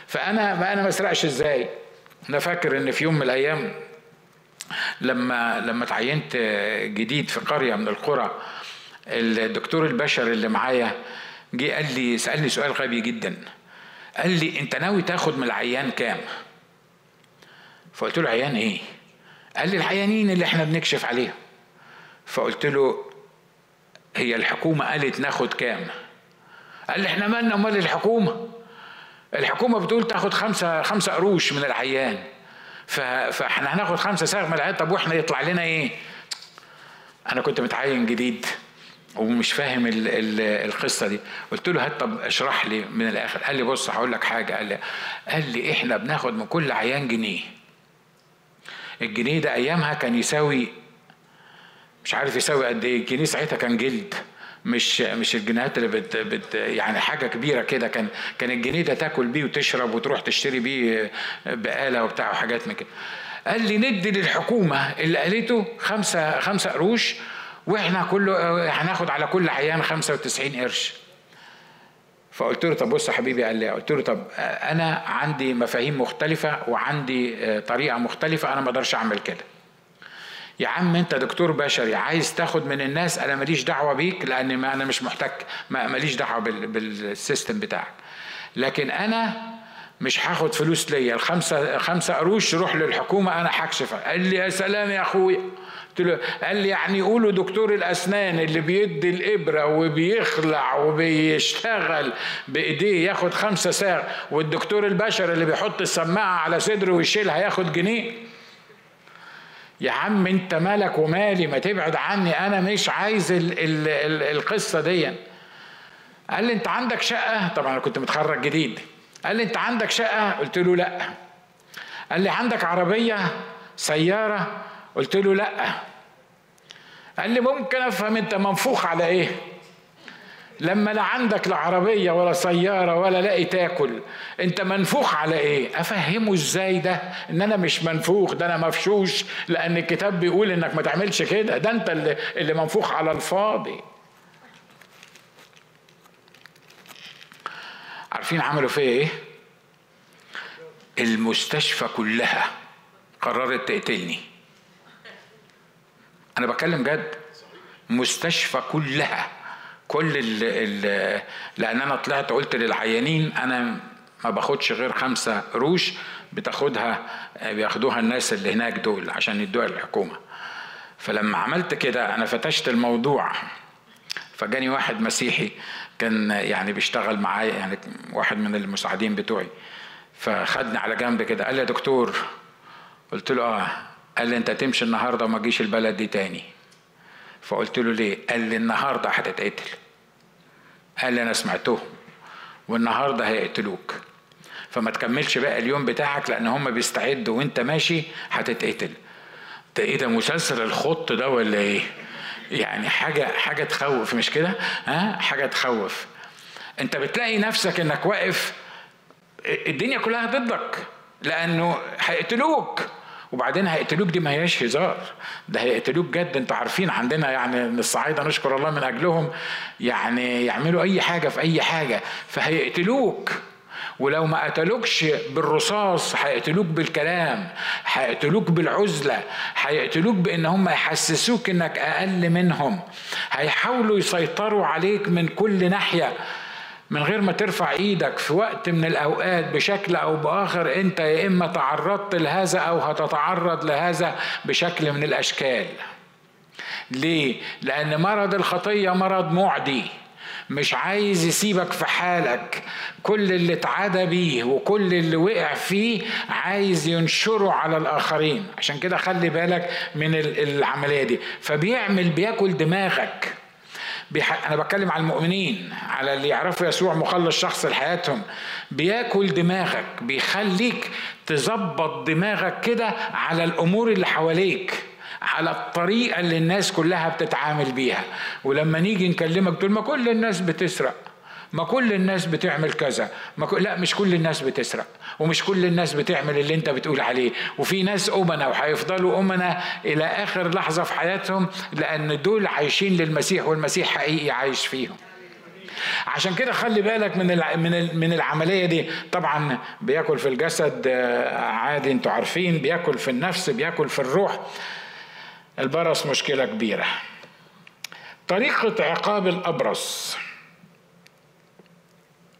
فأنا ما أنا ما أسرقش إزاي؟ أنا فاكر إن في يوم من الأيام لما لما تعينت جديد في قرية من القرى الدكتور البشري اللي معايا جه قال لي سألني سؤال غبي جدا. قال لي أنت ناوي تاخد من العيان كام؟ فقلت له عيان إيه؟ قال لي العيانين اللي إحنا بنكشف عليهم. فقلت له هي الحكومة قالت ناخد كام؟ قال لي إحنا مالنا مال الحكومة؟ الحكومة بتقول تاخد خمسة خمسة قروش من العيان. فإحنا هناخد خمسة ساغ من العيان. طب وإحنا يطلع لنا إيه؟ أنا كنت متعين جديد. ومش فاهم ال ال القصة دي. قلت له هات طب اشرح لي من الآخر. قال لي بص هقول لك حاجة. قال لي قال لي إحنا بناخد من كل عيان جنيه. الجنيه ده أيامها كان يساوي مش عارف يساوي قد إيه. الجنيه ساعتها كان جلد. مش مش الجنيهات اللي بت, بت يعني حاجة كبيرة كده. كان كان الجنيه ده تاكل بيه وتشرب وتروح تشتري بيه بقالة وبتاع وحاجات من كده. قال لي ندي للحكومة اللي قالته خمسه خمسة قروش وإحنا كله هناخد على كل عيان 95 قرش. فقلت له طب بص يا حبيبي قال لي قلت له طب أنا عندي مفاهيم مختلفة وعندي طريقة مختلفة أنا ما أقدرش أعمل كده. يا عم أنت دكتور بشري عايز تاخد من الناس أنا ماليش دعوة بيك لأن ما أنا مش محتك ماليش دعوة بالسيستم بتاعك. لكن أنا مش هاخد فلوس ليا الخمسه خمسة قروش روح للحكومة أنا هكشف. قال لي يا سلام يا أخويا. قلت له قال لي يعني يقولوا دكتور الأسنان اللي بيدي الإبرة وبيخلع وبيشتغل بإيديه ياخد خمسة ساغ والدكتور البشري اللي بيحط السماعة على صدره ويشيلها ياخد جنيه؟ يا عم أنت مالك ومالي ما تبعد عني أنا مش عايز ال ال ال القصة دي. قال لي أنت عندك شقة؟ طبعا أنا كنت متخرج جديد. قال لي أنت عندك شقة؟ قلت له لأ. قال لي عندك عربية؟ سيارة؟ قلت له لا. قال لي ممكن أفهم أنت منفوخ على إيه؟ لما لا عندك لا عربية ولا سيارة ولا لاقي تاكل أنت منفوخ على إيه؟ أفهمه إزاي ده؟ إن أنا مش منفوخ ده أنا مفشوش لأن الكتاب بيقول إنك ما تعملش كده. ده أنت اللي, اللي منفوخ على الفاضي. عارفين عملوا فيا إيه؟ المستشفى كلها قررت تقتلني. أنا بتكلم جد. مستشفى كلها. كل ال ال لأن أنا طلعت قلت للعيانين أنا ما باخدش غير خمسة قروش بتاخدها بياخدوها الناس اللي هناك دول عشان يدوها للحكومة. فلما عملت كده أنا فتشت الموضوع. فجاني واحد مسيحي كان يعني بيشتغل معايا يعني واحد من المساعدين بتوعي. فخدني على جنب كده قال لي يا دكتور قلت له آه. قال لي أنت تمشي النهارده وما تجيش البلد دي تاني. فقلت له ليه؟ قال لي النهارده هتتقتل. قال لي أنا سمعتهم والنهاردة هيقتلوك. فما تكملش بقى اليوم بتاعك لأن هم بيستعدوا وأنت ماشي هتتقتل. ده إيه ده مسلسل الخط ده ولا إيه؟ يعني حاجة حاجة تخوف مش كده؟ ها؟ حاجة تخوف. أنت بتلاقي نفسك إنك واقف الدنيا كلها ضدك لأنه هيقتلوك. وبعدين هيقتلوك دي ما هياش هزار. ده هيقتلوك جد. أنتوا عارفين عندنا يعني الصعايدة نشكر الله من أجلهم يعني يعملوا أي حاجة في أي حاجة. فهيقتلوك. ولو ما قتلوكش بالرصاص هيقتلوك بالكلام هيقتلوك بالعزلة هيقتلوك بإن هم يحسسوك إنك أقل منهم. هيحاولوا يسيطروا عليك من كل ناحية. من غير ما ترفع إيدك في وقت من الاوقات بشكل أو باخر انت يا اما تعرضت لهذا أو هتتعرض لهذا بشكل من الاشكال. ليه؟ لأن مرض الخطية مرض معدي. مش عايز يسيبك في حالك. كل اللي اتعدى بيه وكل اللي وقع فيه عايز ينشره على الآخرين. عشان كده خلي بالك من العملية دي. فبيعمل بياكل دماغك. بيح... أنا بتكلم على المؤمنين على اللي يعرفوا يسوع مخلص شخص لحياتهم. بياكل دماغك بيخليك تظبط دماغك كده على الأمور اللي حواليك على الطريقة اللي الناس كلها بتتعامل بيها. ولما نيجي نكلمك تقول ما كل الناس بتسرق. ما كل الناس بتعمل كذا. ما كل... لا مش كل الناس بتسرق ومش كل الناس بتعمل اللي انت بتقول عليه. وفي ناس أمنا وهيفضلوا أمنا إلى آخر لحظة في حياتهم لأن دول عايشين للمسيح والمسيح حقيقي عايش فيهم. عشان كده خلي بالك من من من العملية دي. طبعا بياكل في الجسد آه، عادي أنتوا عارفين. بياكل في النفس بياكل في الروح. البرص مشكلة كبيرة. طريقة عقاب الأبرص.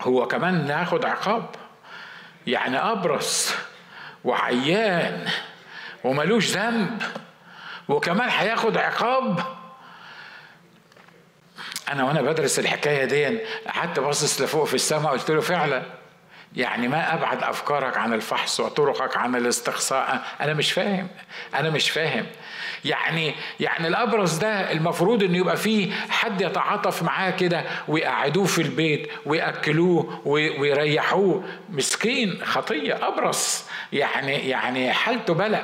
هو كمان ناخد عقاب. يعني أبرص وعيان وملوش ذنب وكمان هياخد عقاب. أنا وأنا بدرس الحكاية دي قعدت باصص لفوق في السماء قلت له فعلا يعني ما أبعد أفكارك عن الفحص وطرقك عن الاستقصاء. أنا مش فاهم. أنا مش فاهم. يعني يعني الابرص ده المفروض إنه يبقى فيه حد يتعاطف معاه كده ويقعدوه في البيت ويأكلوه ويريحوه. مسكين خطية ابرص يعني يعني حالته بلا.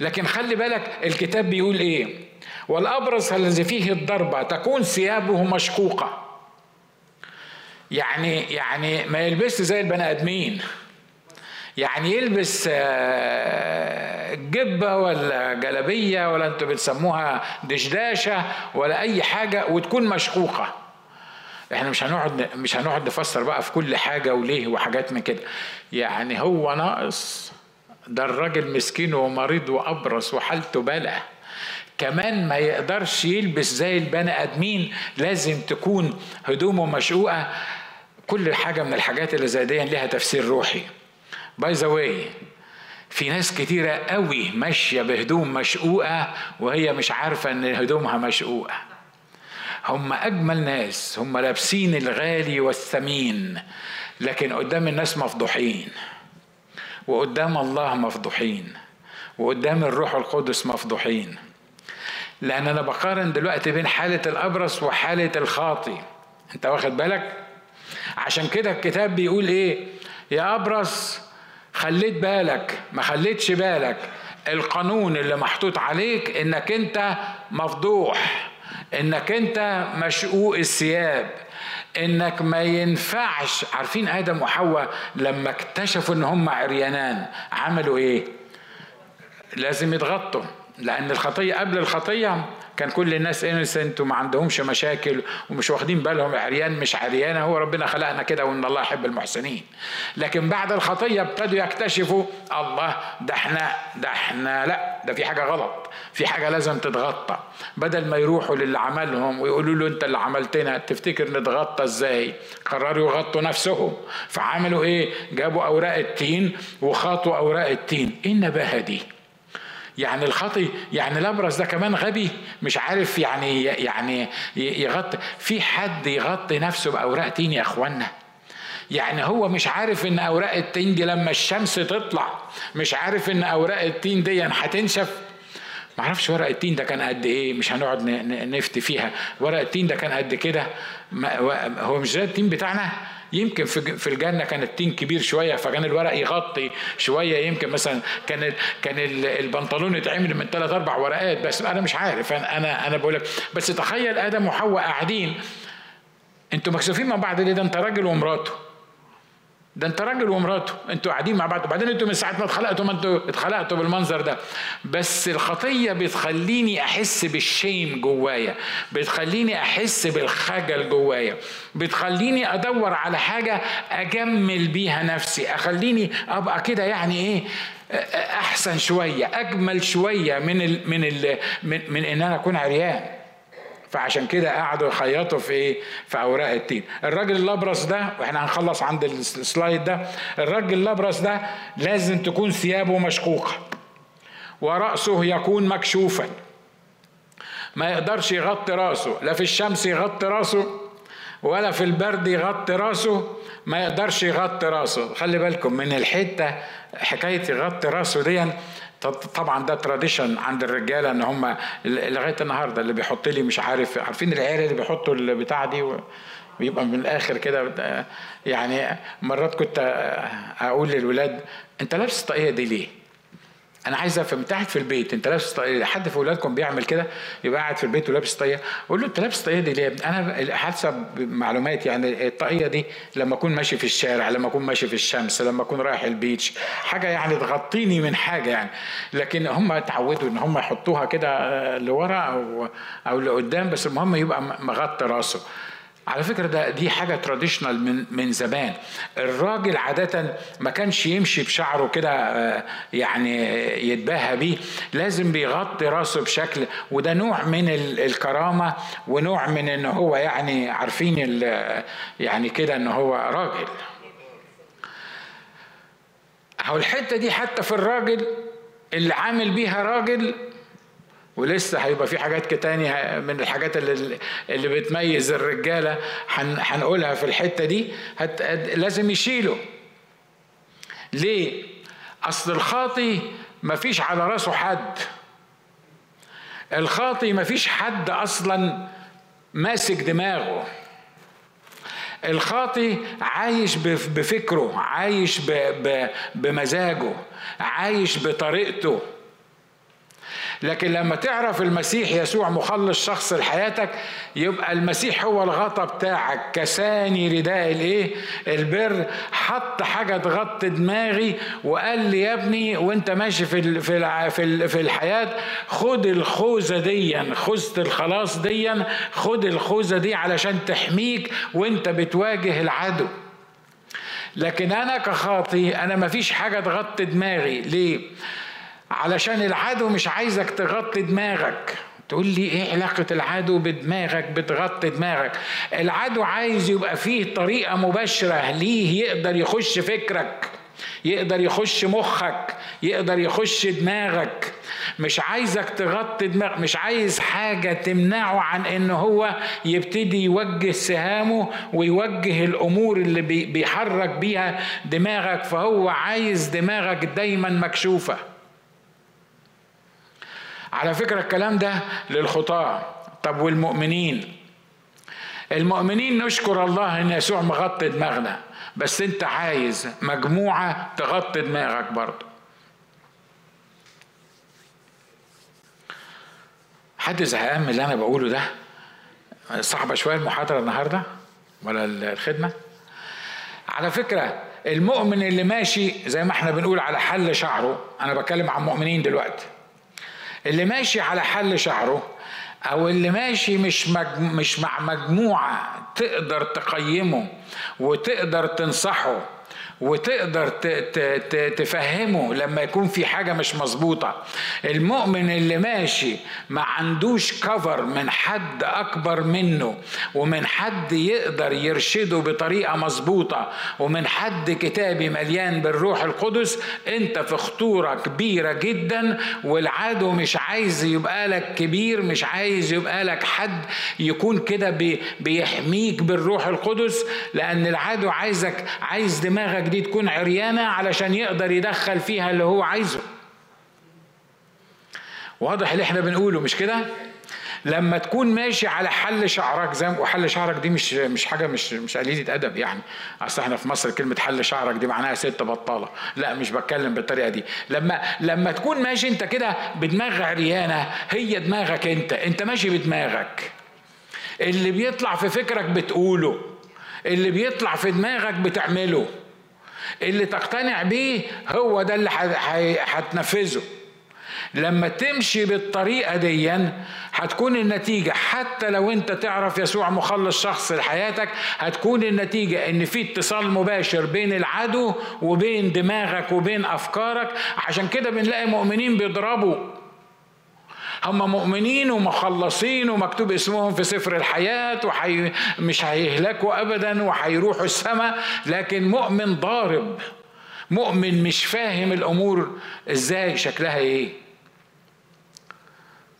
لكن خلي بالك الكتاب بيقول إيه؟ والابرص الذي فيه الضربة تكون ثيابه مشقوقة. يعني يعني ما يلبسش زي البني آدمين. يعني يلبس آه، جبة ولا جلبية ولا أنتوا بتسموها دشداشة ولا أي حاجة وتكون مشقوقة. إحنا مش هنقعد مش هنقعد نفسر بقى في كل حاجة وليه وحاجات من كده. يعني هو ناقص ده الراجل مسكين ومريض وأبرص وحالته بلا. كمان ما يقدرش يلبس زي البني آدمين لازم تكون هدومه مشقوقة. كل حاجة من الحاجات اللي زي دي لها تفسير روحي. by the way في ناس كتيرة قوي ماشية بهدوم مشقوقة وهي مش عارفة إن هدومها مشقوقة. هم أجمل ناس هم لابسين الغالي والثمين لكن قدام الناس مفضوحين. وقدام الله مفضوحين. وقدام الروح القدس مفضوحين. لأن أنا بقارن دلوقتي بين حالة الأبرص وحالة الخاطي. أنت واخد بالك؟ عشان كده الكتاب بيقول إيه؟ يا أبرص خليت بالك ما خليتش بالك. القانون اللي محطوط عليك إنك أنت مفضوح إنك أنت مشقوق الثياب إنك ما ينفعش. عارفين آدم وحواء لما اكتشفوا إن هم عريانان عملوا إيه؟ لازم يتغطوا لأن الخطية قبل الخطية كان كل الناس انسنت وما عندهمش مشاكل ومش واخدين بالهم عريان مش عريانه هو ربنا خلقنا كده وإن الله يحب المحسنين. لكن بعد الخطية ابتدوا يكتشفوا الله ده إحنا ده إحنا لا ده في حاجة غلط في حاجة لازم تتغطى. بدل ما يروحوا للي عملهم ويقولوا له أنت اللي عملتنا تفتكر نتغطى إزاي؟ قرروا يغطوا نفسهم. فعملوا إيه؟ جابوا أوراق التين وخاطوا أوراق التين. إيه النباهه دي يعني الخطي يعني الابرص ده كمان غبي مش عارف يعني يعني يغطي في حد يغطي نفسه بأوراق تين يا إخوانا؟ يعني هو مش عارف إن أوراق التين دي لما الشمس تطلع مش عارف إن أوراق التين دي هتنشف. معرفش ورق التين ده كان قد إيه مش هنقعد نفتي فيها. ورق التين ده كان قد كده؟ هو مش زي التين بتاعنا؟ يمكن في الجنه كان التين كبير شوية فكان الورق يغطي شوية يمكن مثلا كان كان البنطلون يتعمل من ثلاث أربع ورقات بس أنا مش عارف أنا أنا بقول لك. بس تخيل آدم وحواء قاعدين أنتوا مكسوفين مع بعض ليه؟ ده أنت راجل ومراته. ده انت راجل ومراته. أنتوا قاعدين مع بعض. وبعدين أنتوا من ساعة ما اتخلقتوا ما أنتوا اتخلقتوا بالمنظر ده. بس الخطية بتخليني أحس بالشيم جوايا. بتخليني أحس بالخجل جوايا. بتخليني أدور على حاجة أجمل بيها نفسي. أخليني أبقى كده يعني إيه؟ احسن شوية. أجمل شوية من ال من ال من, من إن أنا أكون عريان. فعشان كده قعدوا يخيطوا في إيه؟ في أوراق التين. الراجل الابرص ده وإحنا هنخلص عند السلايد ده الراجل الابرص ده لازم تكون ثيابه مشقوقه ورأسه يكون مكشوفا. ما يقدرش يغطي رأسه لا في الشمس يغطي رأسه ولا في البرد يغطي رأسه ما يقدرش يغطي رأسه. خلي بالكم من الحتة حكاية يغطي رأسه دي طبعا ده tradition عند الرجاله إن هم لغاية النهارده اللي بيحط لي مش عارف عارفين العيال اللي بيحطوا البتاع دي ويبقى من الآخر كده يعني مرات كنت أقول للولاد أنت لابس الطاقيه دي ليه؟ أنا عايز افهم انت قاعد في البيت انت لابس طاقيه حد في اولادكم بيعمل كده؟ يبقى قاعد في البيت ولابس طاقيه قول له انت لابس طاقيه دي ليه أنا حسب معلومات يعني الطاقيه دي لما اكون ماشي في الشارع لما اكون ماشي في الشمس لما اكون رايح ال beach حاجة يعني تغطيني من حاجة يعني. لكن هم اتعودوا ان هم يحطوها كده لورا أو أو لقدام بس المهم يبقى مغطي راسه. على فكرة ده دي حاجة تراديشنال من من زمان. الراجل عادة ما كانش يمشي بشعره كده آه، يعني يتباهى بيه. لازم بيغطي راسه بشكل وده نوع من الكرامة ونوع من إن هو يعني عارفين يعني كده إن هو راجل. أهو الحتة دي حتى في الراجل اللي عامل بيها راجل ولسه هيبقى في حاجات تانية من الحاجات اللي اللي بتميز الرجالة هنقولها في الحتة دي هت لازم يشيله ليه؟ أصل الخاطي مفيش على راسه حد. الخاطي مفيش حد أصلا ماسك دماغه. الخاطي عايش بفكره عايش بمزاجه عايش بطريقته. لكن لما تعرف المسيح يسوع مخلص شخص لحياتك يبقى المسيح هو الغطا بتاعك. كساني رداء الإيه؟ البر. حط حاجة تغطي دماغي وقال لي يا ابني وانت ماشي في في في الحياة خد الخوذة دي خوذه الخلاص دي خد الخوذة دي علشان تحميك وانت بتواجه العدو. لكن أنا كخاطي أنا مفيش حاجة تغطي دماغي. ليه؟ علشان العدو مش عايزك تغطي دماغك. تقول لي إيه علاقة العدو بدماغك؟ بتغطي دماغك. العدو عايز يبقى فيه طريقة مباشرة ليه يقدر يخش فكرك يقدر يخش مخك يقدر يخش دماغك. مش عايزك تغطي دماغ مش عايز حاجة تمنعه عن إن هو يبتدي يوجه سهامه ويوجه الأمور اللي بيحرك بيها دماغك. فهو عايز دماغك دايما مكشوفة. على فكرة الكلام ده للخطاة. طب والمؤمنين؟ المؤمنين نشكر الله إن يسوع مغطي دماغنا بس أنت عايز مجموعة تغطي دماغك برضه. حد زهقان من اللي أنا بقوله ده؟ صعبة شوية المحاضرة النهاردة ولا الخدمة؟ على فكرة المؤمن اللي ماشي زي ما إحنا بنقول على حل شعره أنا بتكلم عن مؤمنين دلوقتي. اللي ماشي على حل شعره أو اللي ماشي مش مج... مش مع مجموعة تقدر تقيمه وتقدر تنصحه وتقدر تفهمه لما يكون في حاجة مش مظبوطة. المؤمن اللي ماشي ما عندوش كفر من حد أكبر منه ومن حد يقدر يرشده بطريقة مظبوطة ومن حد كتابي مليان بالروح القدس أنت في خطورة كبيرة جدا والعدو مش عايز يبقى لك كبير مش عايز يبقى لك حد يكون كده بيحميك بالروح القدس لأن العدو عايزك عايز دماغك دي تكون عريانة علشان يقدر يدخل فيها اللي هو عايزه. واضح اللي إحنا بنقوله مش كده؟ لما تكون ماشي على حل شعرك زي وحل شعرك دي مش مش حاجة مش مش قليلة أدب يعني. أصل إحنا في مصر كلمة حل شعرك دي معناها ست بطالة. لا مش بتكلم بالطريقة دي. لما لما تكون ماشي أنت كده بدماغ عريانة هي دماغك أنت. أنت ماشي بدماغك. اللي بيطلع في فكرك بتقوله. اللي بيطلع في دماغك بتعمله. اللي تقتنع بيه هو ده اللي هتنفذه لما تمشي بالطريقة دي هتكون النتيجة حتى لو انت تعرف يسوع مخلص شخص لحياتك هتكون النتيجة ان في اتصال مباشر بين العدو وبين دماغك وبين أفكارك. عشان كده بنلاقي مؤمنين بيضربوا. هم مؤمنين ومخلصين ومكتوب اسمهم في سفر الحياة وحي مش هيهلكوا أبدا وهيروحوا السماء لكن مؤمن ضارب. مؤمن مش فاهم الأمور إزاي شكلها إيه؟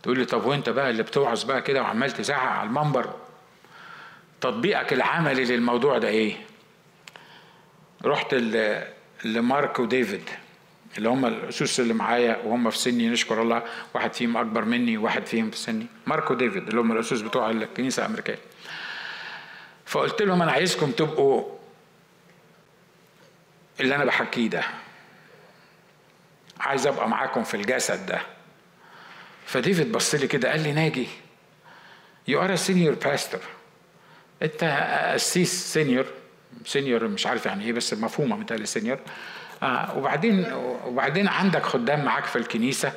تقول لي طب وأنت بقى اللي بتوعظ بقى كده وعمال تزعق على المنبر؟ تطبيقك العملي للموضوع ده إيه؟ رحت لمارك وديفيد. اللي هم القسوس اللي معايا وهم في سني نشكر الله. واحد فيهم أكبر مني وواحد فيهم في سني. مارك وديفيد اللي هم القسوس بتوع الكنيسة الأمريكية. فقلت لهم أنا عايزكم تبقوا اللي أنا بحكيه ده. عايز أبقى معاكم في الجسد ده. فديفيد بص لي كده قال لي ناجي you are senior pastor أنت قسيس senior senior مش عارف يعني إيه بس مفهومة متهيألي senior آه وبعدين وبعدين عندك خدام معاك في الكنيسة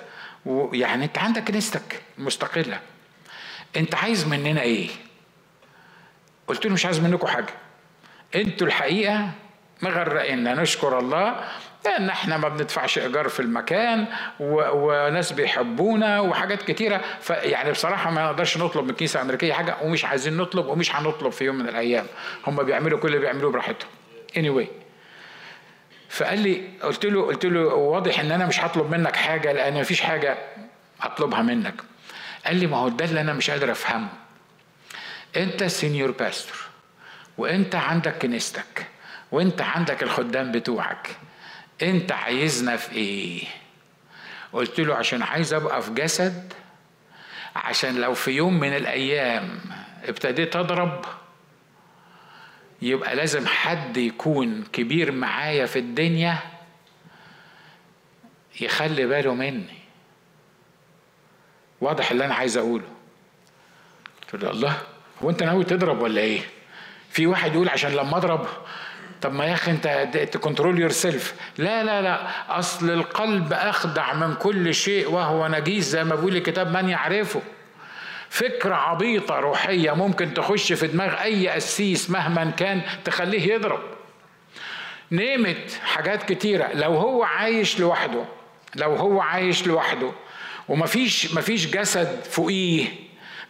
ويعني انت عندك كنيستك مستقلة. انت عايز مننا إيه؟ قلت له مش عايز منكم حاجة. أنتوا الحقيقة مغرقنا نشكر الله لأن إحنا ما بندفعش إيجار في المكان و... وناس بيحبونا وحاجات كتيرة. فيعني بصراحة ما نقدرش نطلب من الكنيسة الأمريكية حاجة ومش عايزين نطلب ومش هنطلب في يوم من الأيام. هم بيعملوا كل اللي بيعملوه براحتهم. Anyway. فقال لي قلت له قلت له واضح إن أنا مش هطلب منك حاجة لأن مفيش حاجة اطلبها منك. قال لي ما هو ده اللي أنا مش قادر أفهمه. أنت senior pastor وأنت عندك كنيستك وأنت عندك الخدام بتوعك. أنت عايزنا في إيه؟ قلت له عشان عايز أبقى في جسد عشان لو في يوم من الأيام ابتديت أضرب يبقى لازم حد يكون كبير معايا في الدنيا يخلي باله مني. واضح اللي أنا عايز أقوله. قلت له الله هو أنت ناوي تضرب ولا إيه؟ في واحد يقول عشان لما أضرب طب ما يا أخي أنت ت control yourself لا لا لا أصل القلب أخدع من كل شيء وهو نجيس زي ما بيقول الكتاب من يعرفه؟ فكرة عبيطة روحية ممكن تخش في دماغ أي قسيس مهما كان تخليه يضرب. نيمت حاجات كتيرة. لو هو عايش لوحده لو هو عايش لوحده ومفيش مفيش جسد فوقيه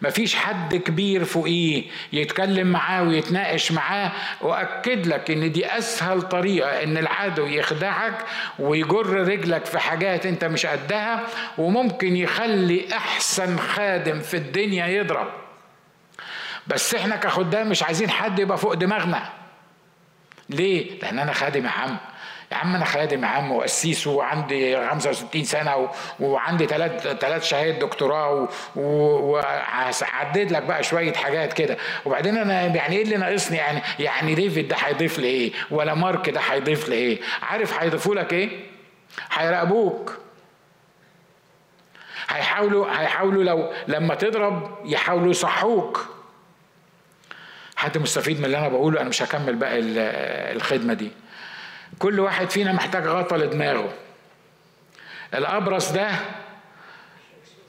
مفيش حد كبير فوقيه يتكلم معاه ويتناقش معاه وأكد لك إن دي أسهل طريقة إن العدو يخدعك ويجر رجلك في حاجات أنت مش قدها وممكن يخلي أحسن خادم في الدنيا يضرب. بس إحنا كخدام مش عايزين حد يبقى فوق دماغنا. ليه؟ لأن أنا خادم يا عم يا عم أنا خادم يا عم وقسيس وعندي 65 سنة وعندي ثلاث ثلاث شهادات دكتوراه وعدد لك بقى شوية حاجات كده. وبعدين أنا يعني إيه اللي ناقصني؟ يعني يعني ديفيد ده هيضيف لي إيه؟ ولا مارك ده هيضيف لي إيه؟ عارف هيضيفوا لك إيه؟ هيراقبوك. هيحاولوا هيحاولوا لو لما تضرب يحاولوا يصحوك. حد مستفيد من اللي أنا بقوله؟ أنا مش هكمل بقى الخدمة دي. كل واحد فينا محتاج غطا لدماغه. الأبرص ده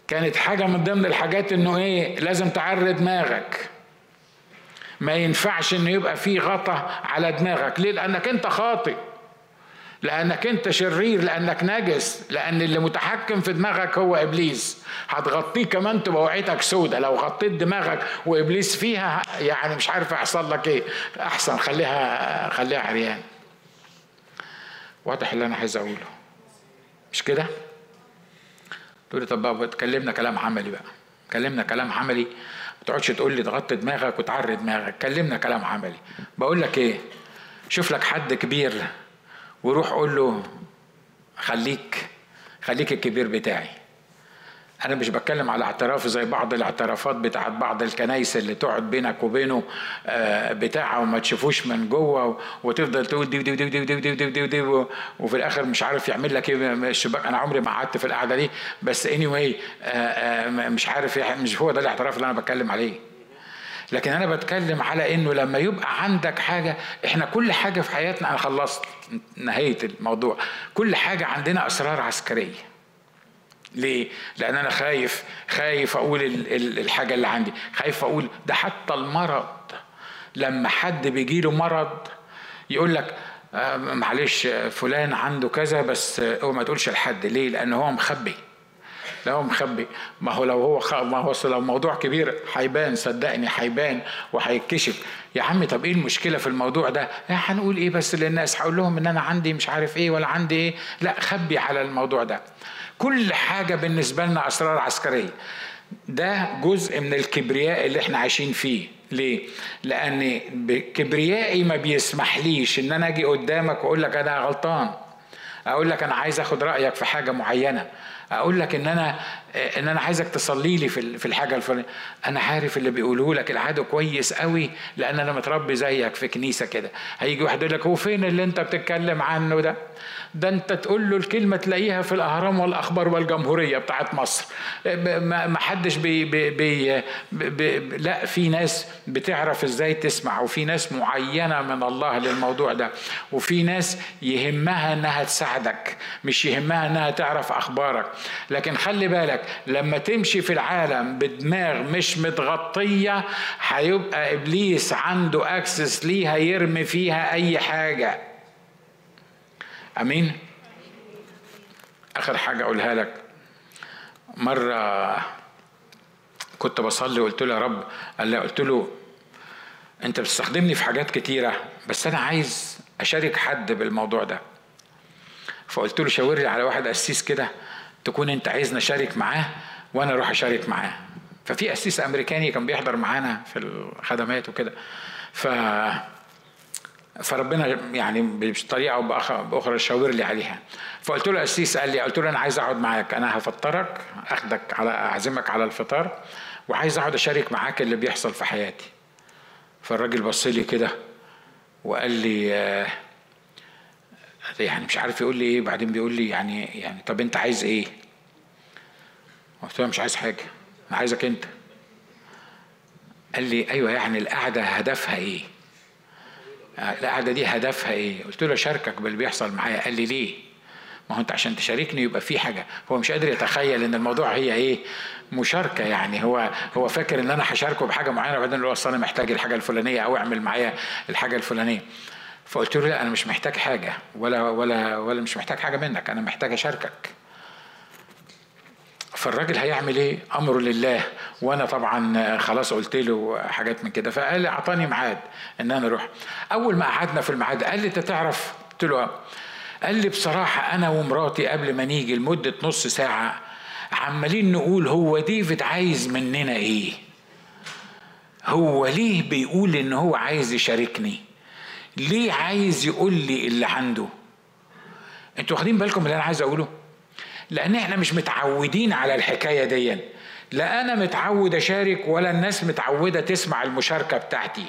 كانت حاجة من ضمن الحاجات إنه إيه لازم تعري دماغك. ما ينفعش إنه يبقى فيه غطا على دماغك. ليه؟ لأنك أنت خاطئ. لأنك أنت شرير لأنك نجس لأن اللي متحكم في دماغك هو إبليس. هتغطيه كمان تبقى وعيتك سودة. لو غطيت دماغك وإبليس فيها يعني مش عارف يحصل لك إيه. أحسن خليها خليها عريان. واضح اللي أنا عايز أقوله. مش كده؟ تقول لي طب بقى اتكلمنا كلام عملي بقى. كلمنا كلام عملي. ما تقعدش تقول لي تغطي دماغك وتعري دماغك. كلمنا كلام عملي. بقول لك إيه؟ شوف لك حد كبير وروح قول له خليك خليك الكبير بتاعي. أنا مش بتكلم على اعتراف زي بعض الاعترافات بتاعت بعض الكنايس اللي تقعد بينك وبينه بتاعه وما تشوفوش من جوه وتفضل تقول دي ودي ودي ودي ودي ودي ودي, ودي وفي الآخر مش عارف يعمل لك إيه الشباك أنا عمري ما قعدت في القعدة دي بس اني anyway مش عارف مش هو ده الاعتراف اللي أنا بتكلم عليه. لكن أنا بتكلم على إنه لما يبقى عندك حاجة إحنا كل حاجة في حياتنا أنا خلصت نهاية الموضوع كل حاجة عندنا أسرار عسكرية. ليه؟ لأن أنا خايف خايف أقول الحاجة اللي عندي، خايف أقول ده حتى المرض لما حد بيجيله مرض يقول لك آه معلش فلان عنده كذا بس هو ما تقولش لحد ليه؟ لأن هو مخبي. لا هو مخبي ما هو لو هو خ... ما هو لو موضوع كبير هيبان صدقني هيبان وهيتكشف يا عم طب إيه المشكلة في الموضوع ده هنقول إيه بس للناس هقول لهم إن أنا عندي مش عارف إيه ولا عندي إيه لا خبي على الموضوع ده كل حاجة بالنسبة لنا أسرار عسكرية. ده جزء من الكبرياء اللي إحنا عايشين فيه. ليه؟ لأن كبريائي ما بيسمحليش إن أنا أجي قدامك وأقول لك أنا غلطان. أقول لك أنا عايز أخد رأيك في حاجة معينة. أقول لك إن أنا إن أنا عايزك تصلي لي في الحاجة الفلانية. أنا عارف اللي بيقولوه لك العدو كويس قوي لأن أنا متربي زيك في كنيسة كده. هيجي واحد يقول لك هو فين اللي أنت بتتكلم عنه ده؟ ده انت تقول له الكلمة تلاقيها في الأهرام والأخبار والجمهورية بتاعت مصر. ما حدش بي بي بي بي لا في ناس بتعرف إزاي تسمع وفي ناس معينة من الله للموضوع ده وفي ناس يهمها إنها تساعدك مش يهمها إنها تعرف أخبارك. لكن خلي بالك لما تمشي في العالم بدماغ مش متغطية هيبقى إبليس عنده access ليها يرمي فيها أي حاجة. أمين. آخر حاجة أقولها لك. مرة كنت بصلي وقلت له يا رب قال لي قلت له أنت بتستخدمني في حاجات كتيرة بس أنا عايز أشارك حد بالموضوع ده. فقلت له شاور لي على واحد قسيس كده تكون أنت عايزني أشارك معاه وأنا أروح أشارك معاه. ففي قسيس أمريكاني كان بيحضر معانا في الخدمات وكده. ف فربنا يعني بطريقة أو بأخرى شاور لي عليها. فقلت له قسيس قال لي قلت له أنا عايز أقعد معاك أنا هفطرك أخدك على أعزمك على الفطار وعايز أقعد أشارك معاك اللي بيحصل في حياتي. فالراجل بص لي كده وقال لي آه يعني مش عارف يقول لي إيه بعدين بيقول لي يعني يعني طب أنت عايز إيه؟ قلت له مش عايز حاجة أنا عايزك أنت. قال لي أيوه يعني القعدة هدفها إيه؟ القعدة دي هدفها إيه؟ قلت له اشاركك باللي بيحصل معايا قال لي ليه؟ ما هو أنت عشان تشاركني يبقى في حاجة هو مش قادر يتخيل إن الموضوع هي إيه؟ مشاركة يعني هو هو فاكر إن أنا هشاركه بحاجة معينة وبعدين يقول أصل أنا محتاج الحاجة الفلانية أو أعمل معايا الحاجة الفلانية فقلت له لا أنا مش محتاج حاجة ولا ولا ولا مش محتاج حاجة منك أنا محتاج أشاركك فالراجل هيعمل إيه؟ امره لله. وأنا طبعا خلاص قلت له حاجات من كده. فقال لي أعطاني ميعاد إن أنا أروح. أول ما قعدنا في الميعاد قال لي أنت تعرف؟ قلت له قال لي بصراحة أنا ومراتي قبل ما نيجي لمدة نص ساعة عمالين نقول هو ديفيد عايز مننا إيه؟ هو ليه بيقول إن هو عايز يشاركني؟ ليه عايز يقول لي اللي عنده؟ أنتوا واخدين بالكم اللي أنا عايز أقوله؟ لأن إحنا مش متعودين على الحكاية دي. لا أنا متعود أشارك ولا الناس متعودة تسمع المشاركة بتاعتي.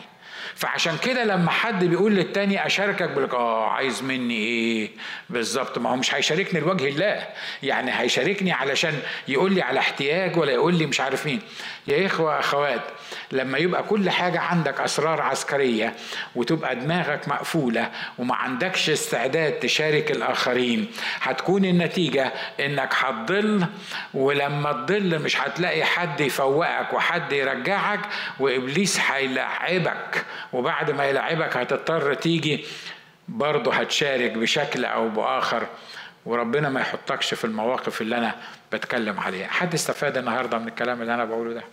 فعشان كده لما حد بيقول للتاني أشاركك بيقول آه عايز مني إيه؟ بالظبط. ما هو مش هيشاركني لوجه الله. يعني هيشاركني علشان يقول لي على احتياج ولا يقول لي مش عارف مين. يا إخوة أخوات لما يبقى كل حاجة عندك أسرار عسكرية وتبقى دماغك مقفولة وما عندكش استعداد تشارك الآخرين هتكون النتيجة إنك هتضل ولما تضل مش هتلاقي حد يفوقك وحد يرجعك وإبليس هيلعبك وبعد ما يلعبك هتضطر تيجي برضه هتشارك بشكل أو بآخر وربنا ما يحطكش في المواقف اللي أنا بتكلم عليها حد استفاد النهارده من الكلام اللي أنا بقوله ده؟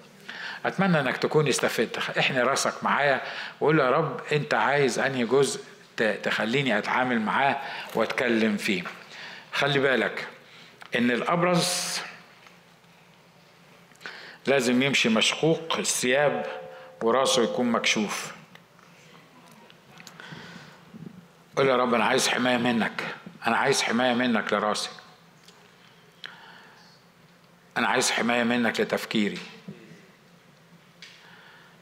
أتمنى إنك تكون استفدت. إحني راسك معايا وقول يا رب أنت عايز أنهي جزء تخليني أتعامل معاه وأتكلم فيه. خلي بالك إن الأبرز لازم يمشي مشقوق الثياب وراسه يكون مكشوف. قول يا رب أنا عايز حماية منك. أنا عايز حماية منك لراسي. أنا عايز حماية منك لتفكيري.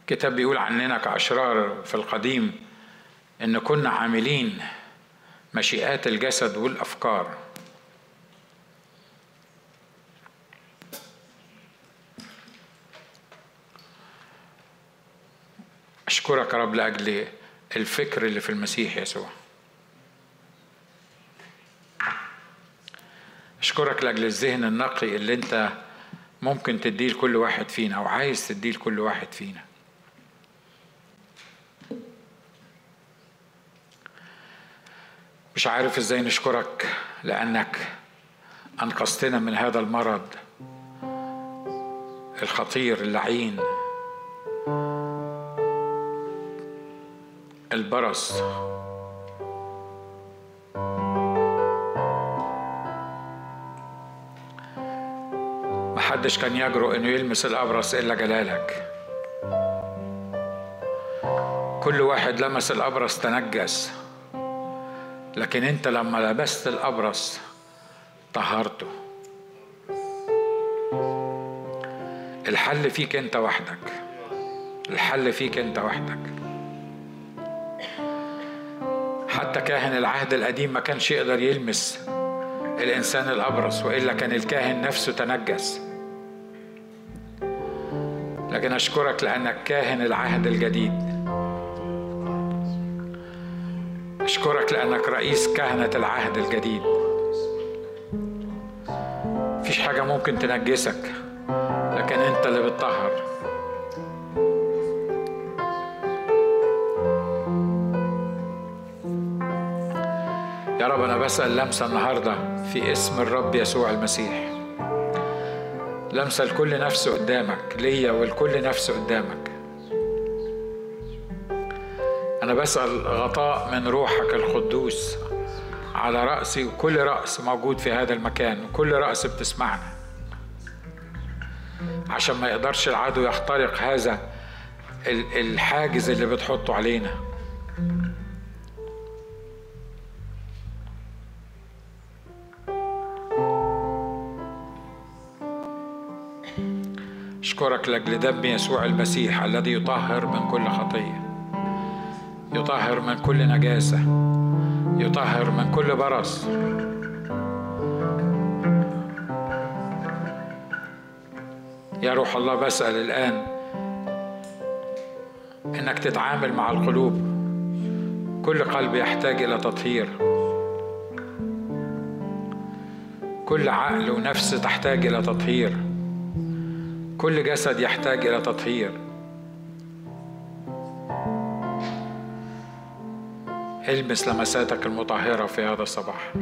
الكتاب بيقول عننا كأشرار في القديم إن كنا عاملين مشيئات الجسد والأفكار. أشكرك يا رب لأجل الفكر اللي في المسيح يسوع. أشكرك لأجل الذهن النقي اللي أنت ممكن تديه لكل واحد فينا أو عايز تديه لكل واحد فينا. مش عارف إزاي نشكرك لأنك أنقذتنا من هذا المرض الخطير اللعين البرص. محدش كان يجرؤ إنه يلمس الأبرص إلا جلالك. كل واحد لمس الأبرص تنجس. لكن أنت لما لبست الأبرص طهرته. الحل فيك أنت وحدك. الحل فيك أنت وحدك. حتى كاهن العهد القديم ما كانش يقدر يلمس الإنسان الأبرص وإلا كان الكاهن نفسه تنجس. لكن أشكرك لأنك كاهن العهد الجديد. أشكرك لأنك رئيس كهنة العهد الجديد. مفيش حاجة ممكن تنجسك لكن أنت اللي بتطهر. يا رب أنا بسأل لمسة النهاردة في اسم الرب يسوع المسيح. لمسة لكل نفس قدامك ليا ولكل نفس قدامك. أنا بسأل غطاء من روحك القدوس على رأسي وكل رأس موجود في هذا المكان وكل رأس بتسمعنا. عشان ما يقدرش العدو يخترق هذا الحاجز اللي بتحطه علينا. أشكرك لأجل دم يسوع المسيح الذي يطهر من كل خطية يطهر من كل نجاسة يطهر من كل برص. يا روح الله بسأل الآن إنك تتعامل مع القلوب. كل قلب يحتاج إلى تطهير. كل عقل ونفس تحتاج إلى تطهير. كل جسد يحتاج إلى تطهير. المس لمساتك المطهرة في هذا الصباح.